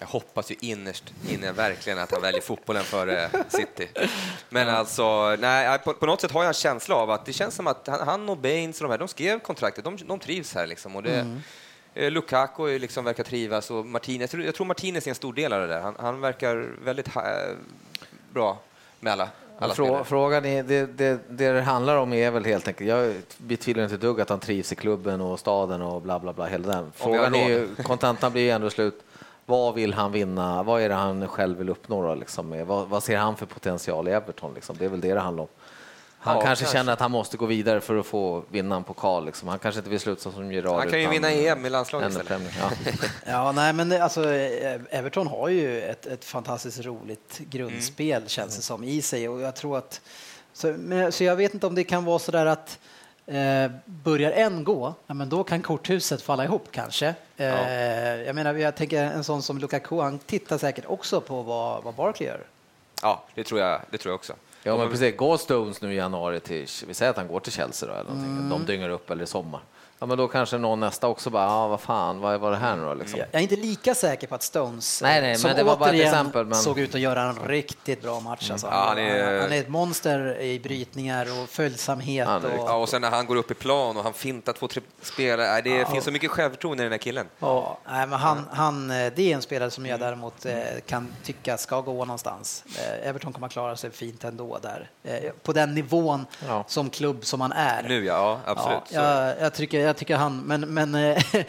Jag hoppas ju innerst inne verkligen att han väljer fotbollen före City. Men alltså, nej, på, på, något sätt har jag en känsla av att det känns som att han, och Baines och de här, de skrev kontraktet, de, de trivs här liksom. Och det, mm. Eh, Lukaku liksom verkar trivas och Martinez, jag tror Martinez är en stor del av det där. Han, han verkar väldigt bra med alla. alla Frå, frågan är, det, det, det, det handlar om är väl helt enkelt, jag betvivlar inte dugg att han trivs i klubben och staden och bla bla bla, hela den. Frågan är ju, kontentan blir ju ändå slut, vad vill han vinna? Vad är det han själv vill uppnå? Då, liksom? vad, vad, ser han för potential i Everton? Liksom? Det är väl det det handlar om. Han ja, kanske, kanske, känner att han måste gå vidare för att få vinna en pokal. Liksom. Han kanske inte vill sluta som Gerard. Han kan ju vinna EM i landslaget istället. Ja. ja, nej, men alltså, Everton har ju ett, ett fantastiskt roligt grundspel mm. känns det som i sig och jag tror att så, men, så jag vet inte om det kan vara så där att Eh, börjar en gå, ja, men då kan korthuset falla ihop kanske. Eh, ja. Jag menar, jag tänker en sån som Lukaku, han tittar säkert också på vad, vad Barkley gör. Ja, det tror jag, det tror jag också. Ja, men precis. Går Stones nu i januari till, vi säger att han går till Chelsea då, eller någonting. Mm. de dyngar upp eller i sommar. Ja, men då kanske någon nästa också bara, ah, vad fan, vad var det här nu då? Liksom. Jag är inte lika säker på att Stones, nej, nej, som men det var bara ett exempel, men... såg ut att göra en riktigt bra match. Mm. Alltså. Ja, han, är... han, är... ett monster i brytningar och följsamhet. Och... Ja, och sen när han går upp i plan och han fintar två, tre spelare, det ja. finns så mycket självförtroende i den här killen. Ja, nej, men han, han, eh, det är en spelare som jag mm. däremot eh, kan tycka ska gå någonstans. Eh, Everton kommer att klara sig fint ändå där, på den nivån ja. som klubb som han är. Nu ja, absolut. Ja, jag, jag, tycker, jag tycker han, men men eh,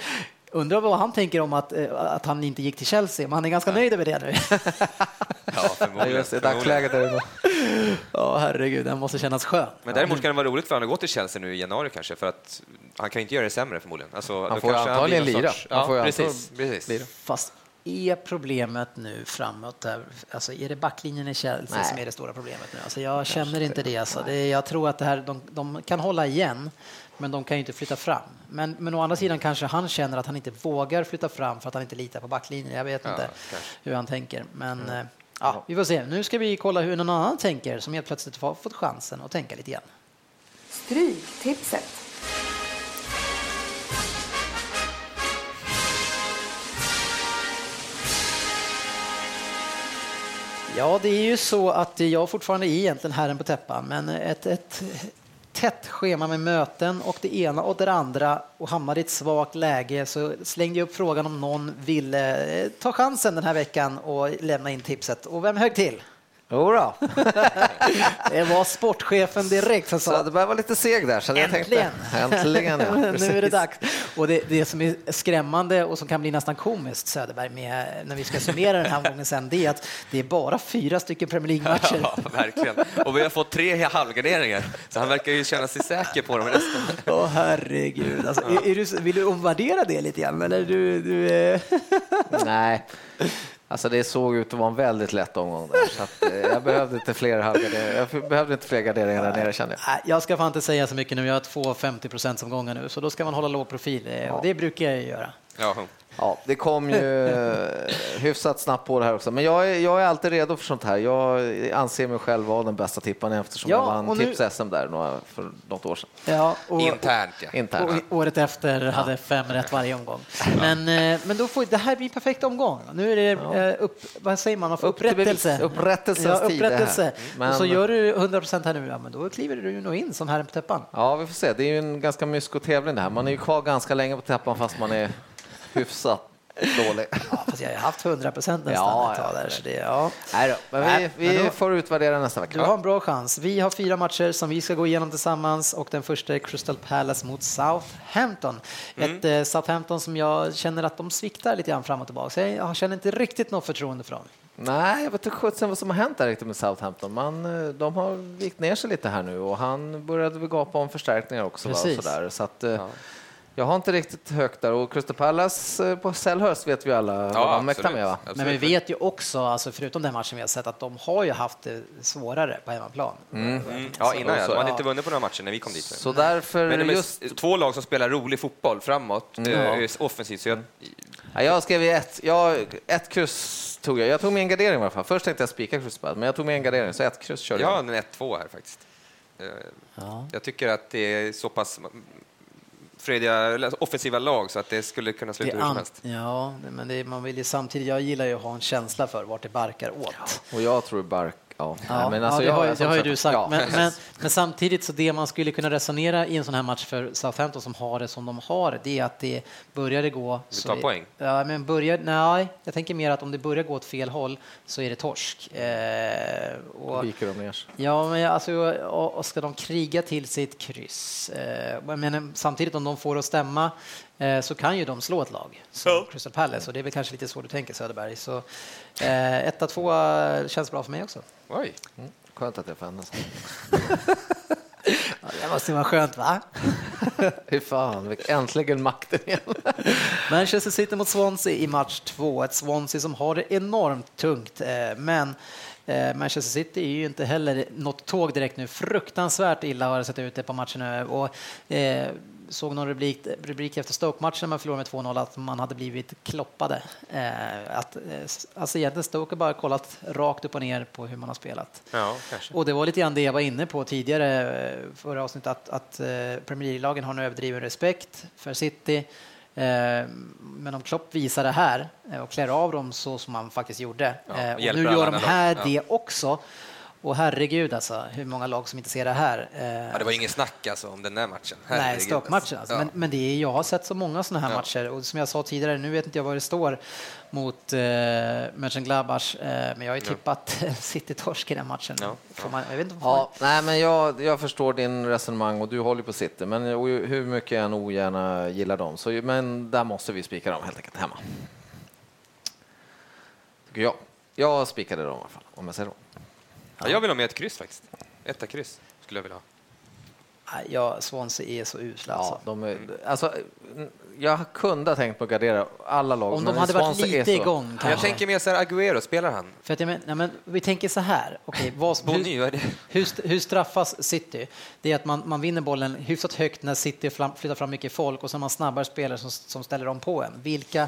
undrar vad han tänker om att, eh, att han inte gick till Chelsea, men han är ganska nöjd över det nu. ja, förmodligen. Just det, dagsläget är det Ja, herregud, den måste kännas skön. Men däremot kan det vara roligt för honom att gå till Chelsea nu i januari kanske, för att han kan inte göra det sämre förmodligen. Alltså, han får antagligen lira. Ja, får precis, precis. Lira. Fast är problemet nu framåt? Där, alltså är det backlinjen i Chelsea Nej. som är det stora problemet nu? Alltså jag känner inte det. Alltså. det jag tror att det här, de, de, kan hålla igen, men de kan ju inte flytta fram. Men, men å andra sidan kanske han känner att han inte vågar flytta fram för att han inte litar på backlinjen. Jag vet ja, inte kanske. hur han tänker. Men mm. ja, vi får se. Nu ska vi kolla hur någon annan tänker som helt plötsligt har fått chansen att tänka lite grann. Stryktipset. Ja, det är ju så att jag fortfarande är egentligen herren på täppan, men ett, ett tätt schema med möten och det ena och det andra och hamnade i ett svagt läge så slängde jag upp frågan om någon ville eh, ta chansen den här veckan och lämna in tipset. Och vem högg till? Jodå. det var sportchefen direkt som sa Söderberg var lite seg där. Så Äntligen! Jag tänkte, äntligen ja. nu är det dags. Och det, det som är skrämmande och som kan bli nästan komiskt, Söderberg, med, när vi ska summera den här omgången sen, det är att det är bara fyra stycken Premier League-matcher. Ja, verkligen. Och vi har fått tre halvgarderingar, så han verkar ju känna sig säker på dem resten. Åh herregud. Alltså, är, är du, vill du omvärdera det lite grann? Eller du, du. Nej, alltså det såg ut att vara en väldigt lätt omgång där. Så att, eh, jag behövde inte fler halvgarderingar. Jag behövde inte fler garderingar där nere kände jag. Jag ska fan inte säga så mycket nu. Jag har två 50 procents omgångar nu, så då ska man hålla låg profil. eh, Och det brukar jag göra. Ja. Ja, det kom ju eh, hyfsat snabbt på det här också. Men jag är, jag är alltid redo för sånt här. Jag anser mig själv vara den bästa tipparen eftersom Ja, jag vann nu- Tips-SM där några, för något år sedan. Ja, och, Internt, ja. Internt. och året efter hade fem rätt varje omgång. Men, eh, men då får, det här blir en perfekt omgång. Nu är det eh, upp, vad säger man, man får Upp upprättelse. Upprättelsens ja, tid upprättelse. Men- Och så gör du 100 procent här nu, ja, men då kliver du ju nog in som herren på täppan. Ja, vi får se. Det är ju en ganska mysko tävling det här. Man är ju kvar ganska länge på täppan fast man är hyfsat dålig. Ja, fast jag har haft 100 procent nästan Ja, ett tag ja. där. Så det, ja. Nej då, men vi, Nej, vi men då- får utvärdera nästa Du vecka. har en bra chans. Vi har fyra matcher som vi ska gå igenom tillsammans och den första är Crystal Palace mot Southampton. Mm. Ett eh, Southampton som jag känner att de sviktar lite grann fram och tillbaka. Så jag känner inte riktigt något förtroende för dem. Nej, jag vet inte vad som har hänt där riktigt med Southampton. Man, eh, de har vikt ner sig lite här nu och han började gapa om förstärkningar också. Va? Och Precis. sådär. Så att, eh, Jag har inte riktigt högt där och Crystal Palace eh, på Selhurst vet vi alla vad man mäktar med. Va? Men vi vet ju också, alltså förutom den matchen vi har sett, att de har ju haft det svårare på hemmaplan. Mm. Ja, innan ja. De hade ja. inte vunnit på några matcher när vi kom dit. Så därför Men de är just... två lag som spelar rolig fotboll framåt, eh, offensivt. Så jag, Ja, jag skrev ju ett, jag, ett kryss tog jag. Jag tog med en gardering i alla fall. Först tänkte jag spika Crystal men jag tog med en gardering så ett kryss körde jag har jag. en 1-2 här faktiskt. Eh, Ja. Jag tycker att det är så pass eller offensiva lag så att det skulle kunna sluta hur som helst. ja, men det, man vill ju samtidigt, jag gillar ju att ha en känsla för vart det barkar åt. Och jag tror Bark... Ja, Ja, men alltså, ja, det har, jag- det har ju du sagt. ja. Men, men, men samtidigt så det man skulle kunna resonera i en sån här match för Southampton som har det som de har, det är att det börjar det gå... Du tar poäng? Ja, men börjar, nej, jag tänker mer att om det börjar gå åt fel håll så är det torsk. Eh, och, viker de ner. Ja, men alltså, och, och ska de kriga till sitt kryss? Eh, men- samtidigt om de får att stämma så kan ju de slå ett lag som Crystal Palace och det är väl kanske lite så du tänker Söderberg. Så eh, etta, tvåa känns bra för mig också. Oj. Skönt att jag får hända. Ja, det måste vara skönt va? Fy fan, äntligen makten igen. Manchester City mot Swansea i match två. Ett Swansea som har det enormt tungt, eh, men eh, Manchester City är ju inte heller något tåg direkt nu. Fruktansvärt illa har det sett ut det på matchen nu. Och, eh, såg någon rubrik, rubrik efter Stoke-matchen när man förlorade med 2-0 att man hade blivit kloppade. Eh, att, eh, alltså egentligen Stoke har bara kollat rakt upp och ner på hur man har spelat. Ja. Och det var lite grann det jag var inne på tidigare eh, förra avsnittet att, att eh, Premier League-lagen har en överdriven respekt för City. Eh, Men om Klopp visar det här eh, och klär av dem så som han faktiskt gjorde. Ja, eh, och hjälper nu gör de här lag. det också. Och herregud alltså, hur många lag som inte ser det här. Eh, Ja, det var ingen snack alltså om den där matchen. Nej, Herregud, Stoke-matchen alltså. Ja. Men, men det är, jag har sett så många sådana här Ja. matcher och som jag sa tidigare, nu vet inte jag vad det står mot eh, Mönchengladbach, eh, men jag har ju tippat City-torsk i den matchen. Ja. Man, jag vet inte Ja, nej, men jag, jag förstår din resonemang och du håller på City, men hur mycket jag än ogärna gillar dem, så, men där måste vi spika dem helt enkelt hemma. Tycker jag. Jag spikade dem i alla fall, om jag säger så. Ja, jag vill ha med ett kryss faktiskt. Etta kryss skulle jag vilja ha. Nej, Ja, Swansea är så usla alltså. Ja, de är, alltså, jag kunde ha tänkt på att gardera alla lag. Om de hade varit Swansea är lite så- igång Jag kanske. tänker mer så här, Agüero, spelar han? För att jag men, nej, men vi tänker så här, okej, vad, hur, hur, hur straffas City? Det är att man, man vinner bollen hyfsat högt när City flyttar fram mycket folk och så har man snabbare spelare som, som ställer dem på en. Vilka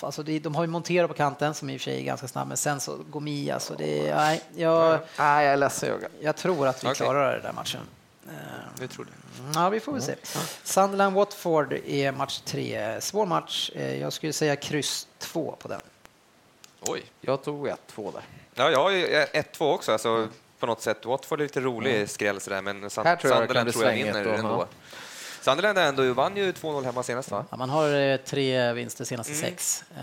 Alltså det, de har ju Montero på kanten som i och för sig är ganska snabb, men sen så Gomi, alltså det är, nej, jag, Nej, jag är ledsen Jörgen. jag tror att vi Okej. klarar den där matchen. Eh, Du tror det? Ja, vi får väl se. Sunderland-Watford är match tre. Svår match. Eh, Jag skulle säga kryss två på den. Oj. Jag tog ett, två där. Ja, jag har ju 1-2 också, alltså, på något sätt. Watford är lite rolig skräll sådär, men Sun- Här tror jag det Sunderland tror jag vinner då, ändå. Sunderland ändå vann ju 2-0 hemma senast, va? Ja, man har eh, tre vinster senaste Mm. sex. Eh,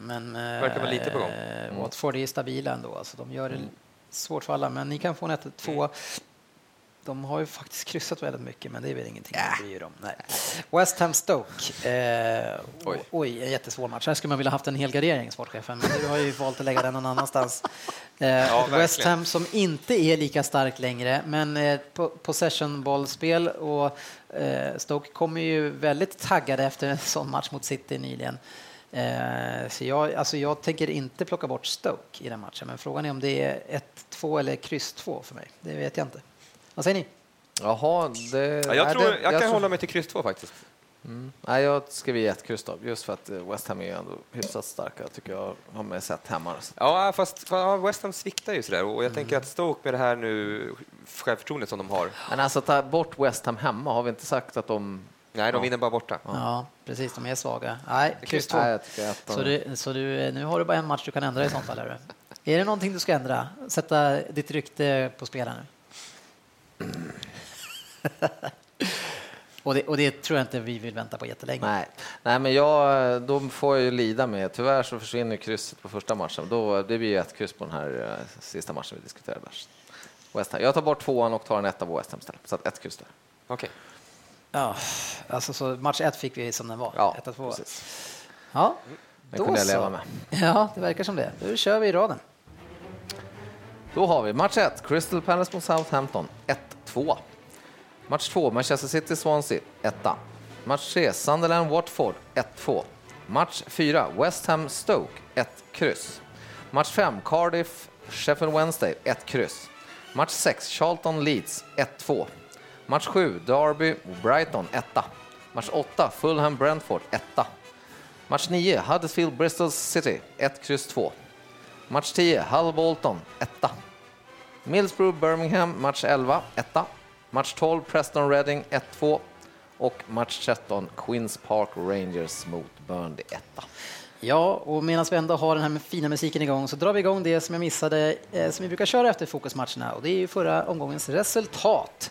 Men Verkar vara lite på gång. eh, Watford är stabila ändå. Alltså, de gör det svårt för alla, men ni kan få en 1-2. De har ju faktiskt kryssat väldigt mycket, men det är väl ingenting att bry er om. Nej. West Ham Stoke. Eh, oj. oj, en jättesvår match. Här skulle man vilja haft en hel gardering, sportchefen, men du har ju valt att lägga den någon annannanstans. Eh, verkligen. West Ham som inte är lika stark längre, men eh, po- possession-bollspel och eh, Stoke kommer ju väldigt taggade efter en sån match mot City nyligen. Eh, så jag, alltså jag tänker inte plocka bort Stoke i den matchen, men frågan är om det är 1-2 eller kryss 2 för mig. Det vet jag inte. Vad säger ni? Jaha, det... Ja, jag, nej, tror, det, jag kan tror- hålla mig till kryss 2 faktiskt. Nej, jag skriver ett kryss då, just för att eh, West Ham är ändå hyfsat starka, tycker jag har med sett hemma. Ja, fast ja, West Ham sviktar ju sådär och jag tänker att Stoke med det här nu självförtroendet som de har. Men alltså ta bort West Ham hemma, har vi inte sagt att de... Nej, de Ja. vinner bara borta. Ja, precis. De är svaga. Nej, kryss 2. Nej, jag de... Så, du, så du, nu har du bara en match du kan ändra i sånt fall? Är det, är det någonting du ska ändra? Sätta ditt rykte på spel här nu? och, det, och det tror jag inte vi vill vänta på jättelänge. Nej. Nej, men jag, då får jag ju lida med. Tyvärr så försvinner krysset på första matchen. Då, det blir ju ett kryss på den här eh, sista matchen vi diskuterade. West Ham. Jag tar bort tvåan och tar en etta på West Ham istället. Så att ett kryss där. Okej. Ja, alltså så match ett fick vi som den var. Ja, 1-2. precis. Ja, Den då kunde jag leva med. Ja, det verkar som det. Nu kör vi i raden. Då har vi match 1, Crystal Palace mot Southampton, 1-2. Match 2, Manchester City Swansea, 1 Match 3, Sunderland Watford, 1-2. Match 4, West Ham Stoke, 1 kryss. Match 5, Cardiff Sheffield Wednesday, 1 kryss. Match 6, Charlton Leeds, 1-2. Match 7, Derby Brighton, 1 Match 8, Fulham Brentford, 1 Match 9, Huddersfield Bristol City, 1 kryss 2. Match 10, Hull Bolton, etta. Millsbrough Birmingham, match 11, etta. Match 12, Preston Reading, 1-2. Och match 13, Queens Park Rangers mot Burnley, etta. Ja, och medan vi ändå har den här fina musiken igång så drar vi igång det som jag missade, eh, som vi brukar köra efter fokusmatcherna och det är ju förra omgångens resultat.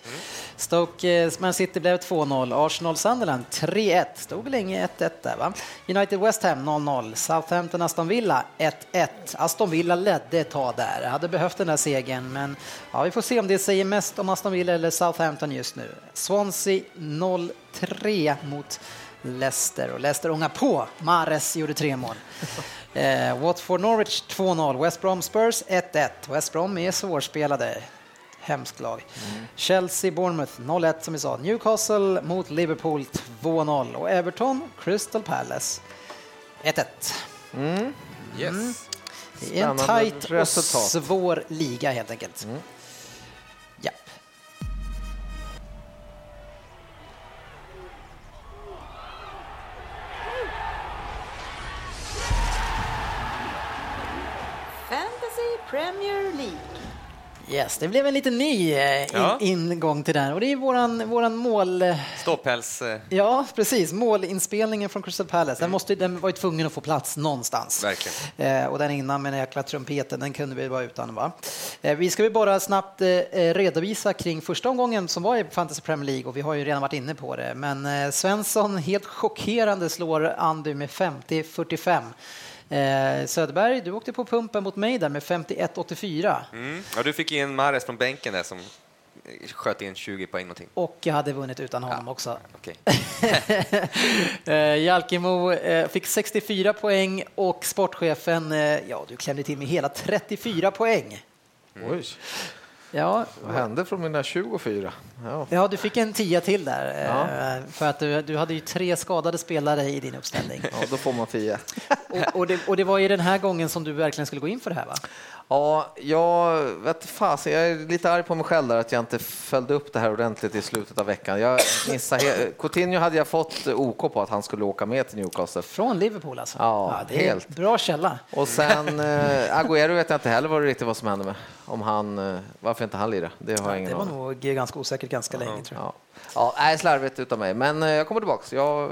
Stoke eh, Man City blev 2-0, Arsenal Sunderland 3-1, stod länge 1-1 där va. United West Ham 0-0, Southampton Aston Villa 1-1. Aston Villa ledde ett tag där, hade behövt den där segern men ja, vi får se om det säger mest om Aston Villa eller Southampton just nu. Swansea 0-3 mot Leicester och Leicester ångar på. Mares gjorde tre mål. Eh, Watford Norwich 2-0. West Brom Spurs 1-1. West Brom är svårspelade. Hemskt lag. Chelsea Bournemouth 0-1 som vi sa. Newcastle mot Liverpool 2-0 och Everton Crystal Palace 1-1. Yes. Det är en tajt och svår liga helt enkelt. Ja. Yes, det blev en liten ny eh, in, Ja. ingång till den och det är våran, våran mål... eh, Ståpäls... eh, Ja, precis. Målinspelningen från Crystal Palace. Den, måste, den var ju tvungen att få plats någonstans. Eh, och den innan med den jäkla trumpeten, den kunde vi vara utan. Va? Eh, vi ska väl bara snabbt eh, redovisa kring första omgången som var i Fantasy Premier League och vi har ju redan varit inne på det. Men Svensson helt chockerande slår Andy med 50-45. Eh, Söderberg, du åkte på pumpen mot mig där med 51-84 Mm. Ja, du fick in Mares från bänken där som sköt in 20 poäng någonting. och jag hade vunnit utan honom också. Okej. Eh, Jalkemo eh, fick 64 poäng och sportchefen, eh, ja du klämde till med hela 34 poäng. Oj, Ja, vad hände från mina 24? Ja. ja du fick en tia till där eh, Ja. för att du, du hade ju tre skadade spelare i din uppställning. ja, då får man 10. och, och, det, och det var ju den här gången som du verkligen skulle gå in för det här va? Ja, jag vet fasen, jag är lite arg på mig själv där att jag inte följde upp det här ordentligt i slutet av veckan. Jag missade Coutinho hade jag fått OK på att han skulle åka med till Newcastle. Från Liverpool alltså? Ja, det är helt. Bra källa. Och sen eh, Agüero vet jag inte heller vad, riktigt vad som hände med. Om han, eh, varför inte han lirade? Det har jag ingen Det var aning. nog ganska osäkert ganska länge tror jag. Ja, ja nej, slarvigt utav mig, men eh, jag kommer tillbaks. Jag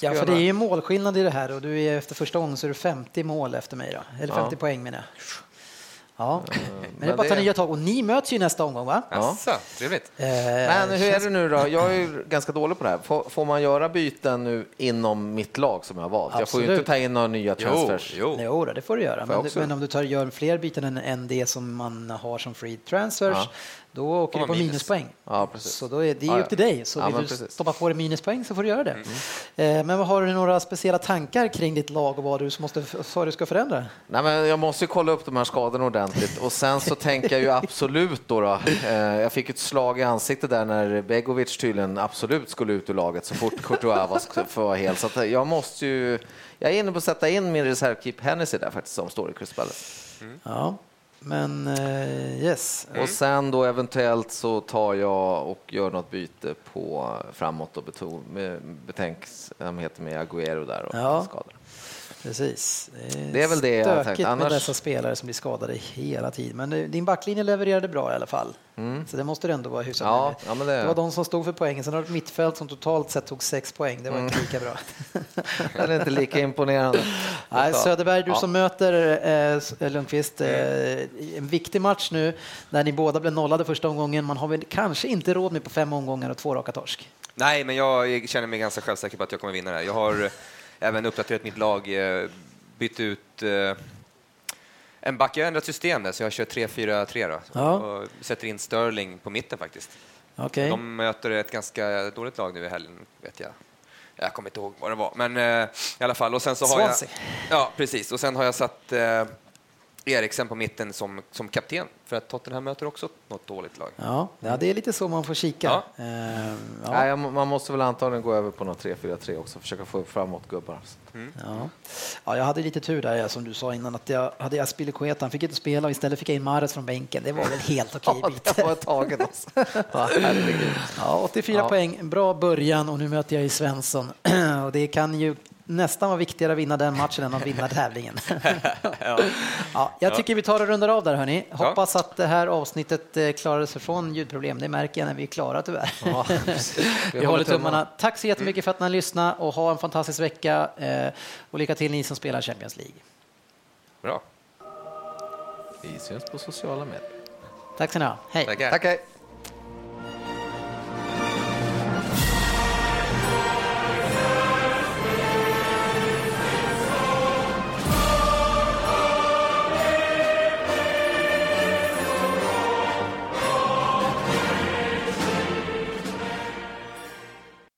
Ja, för det är ju målskillnad i det här och du är efter första gången så är du 50 mål efter mig då. Eller 50 poäng menar jag. Ja, men det är bara att ta nya tag. Och ni möts ju nästa omgång, va? Ja. Asså, trevligt. Eh, men hur är det nu då? Jag är ju ganska dålig på det här. Får, får man göra byten nu inom mitt lag som jag har valt? Absolut. Jag får ju inte ta in några nya transfers. Jo, jo. Jo, det får du göra. Men, också? men om du tar, gör fler byten än, än det som man har som free transfers, Ja. Då åker du på minus. minuspoäng. Ja. Så då är det är Ja, upp till dig. Så Ja, vill du precis. stoppa på dig minuspoäng så får du göra det. Mm. Eh, Men har du några speciella tankar kring ditt lag och vad du måste, vad du ska förändra? Nej, men jag måste ju kolla upp de här skadorna ordentligt och sen så tänker jag ju absolut då, då eh, jag fick ett slag i ansiktet där när Begovic tydligen absolut skulle ut ur laget så fort Courtois var vara hel. Så jag måste ju, jag är inne på att sätta in min reservkeep Hennessy där faktiskt som står i Crystal Palace. Ja, men eh, yes. Och sen då eventuellt så tar jag och gör något byte på framåt och beton, med betänksamhet med Agüero där och Ja. skador. Precis. Det är väl det jag tänkt. med Annars- dessa spelare som blir skadade hela tiden. Men eh, din backlinje levererade bra i alla fall. Så det måste du ändå vara hyfsat Mm. Ja, med. ja, men det- det var de som stod för poängen. Sen har du ett mittfält som totalt sett tog sex poäng. Det var inte lika bra. Det är inte lika imponerande. Nej, Söderberg, du Ja. som möter eh, S- Lundqvist, eh, en viktig match nu när ni båda blev nollade första omgången. Man har väl kanske inte råd med på fem omgångar och två raka torsk. Nej, men jag känner mig ganska självsäker på att jag kommer vinna det här. Jag har eh, även uppdaterat mitt lag, eh, bytt ut eh, en back. Jag har ändrat system där, så jag kör 3-4-3 då. Ja. Och sätter in Sterling på mitten faktiskt. Okej. De möter ett ganska dåligt lag nu i helgen, vet jag. Jag kommer inte ihåg vad det var, men eh, i alla fall. Och sen så har jag, ja, precis. Och sen har jag satt eh, Eriksen på mitten som, som kapten, för att Tottenham möter också något dåligt lag. Ja, ja, det är lite så man får kika. Ja. Eh, Nej, ja. jag- man måste väl antagligen gå över på något 3-4-3 också, försöka få upp framåt gubbar. Ja. ja, jag hade lite tur där ja, som du sa innan att jag hade Aspilicueta, han fick inte spela och istället fick jag in Mahrez från bänken. Det var väl helt okej Ja, byte. det var taget alltså. Ja, herregud. Ja, 84 Ja. poäng, bra början och nu möter jag ju Svensson. och det kan ju nästan vara viktigare att vinna den matchen än att vinna tävlingen. ja. jag tycker vi tar och rundar av där hörni. Hoppas att det här avsnittet eh, klarade sig från ljudproblem. Det märker jag när vi är klara tyvärr. Ja, vi håller tummarna. Tack så jättemycket för att ni har lyssnat och ha en fantastisk vecka eh, och lycka till ni som spelar Champions League. Bra. Vi syns på sociala medier. Tack ska ni ha. Hej. Tackar. Tack, hej.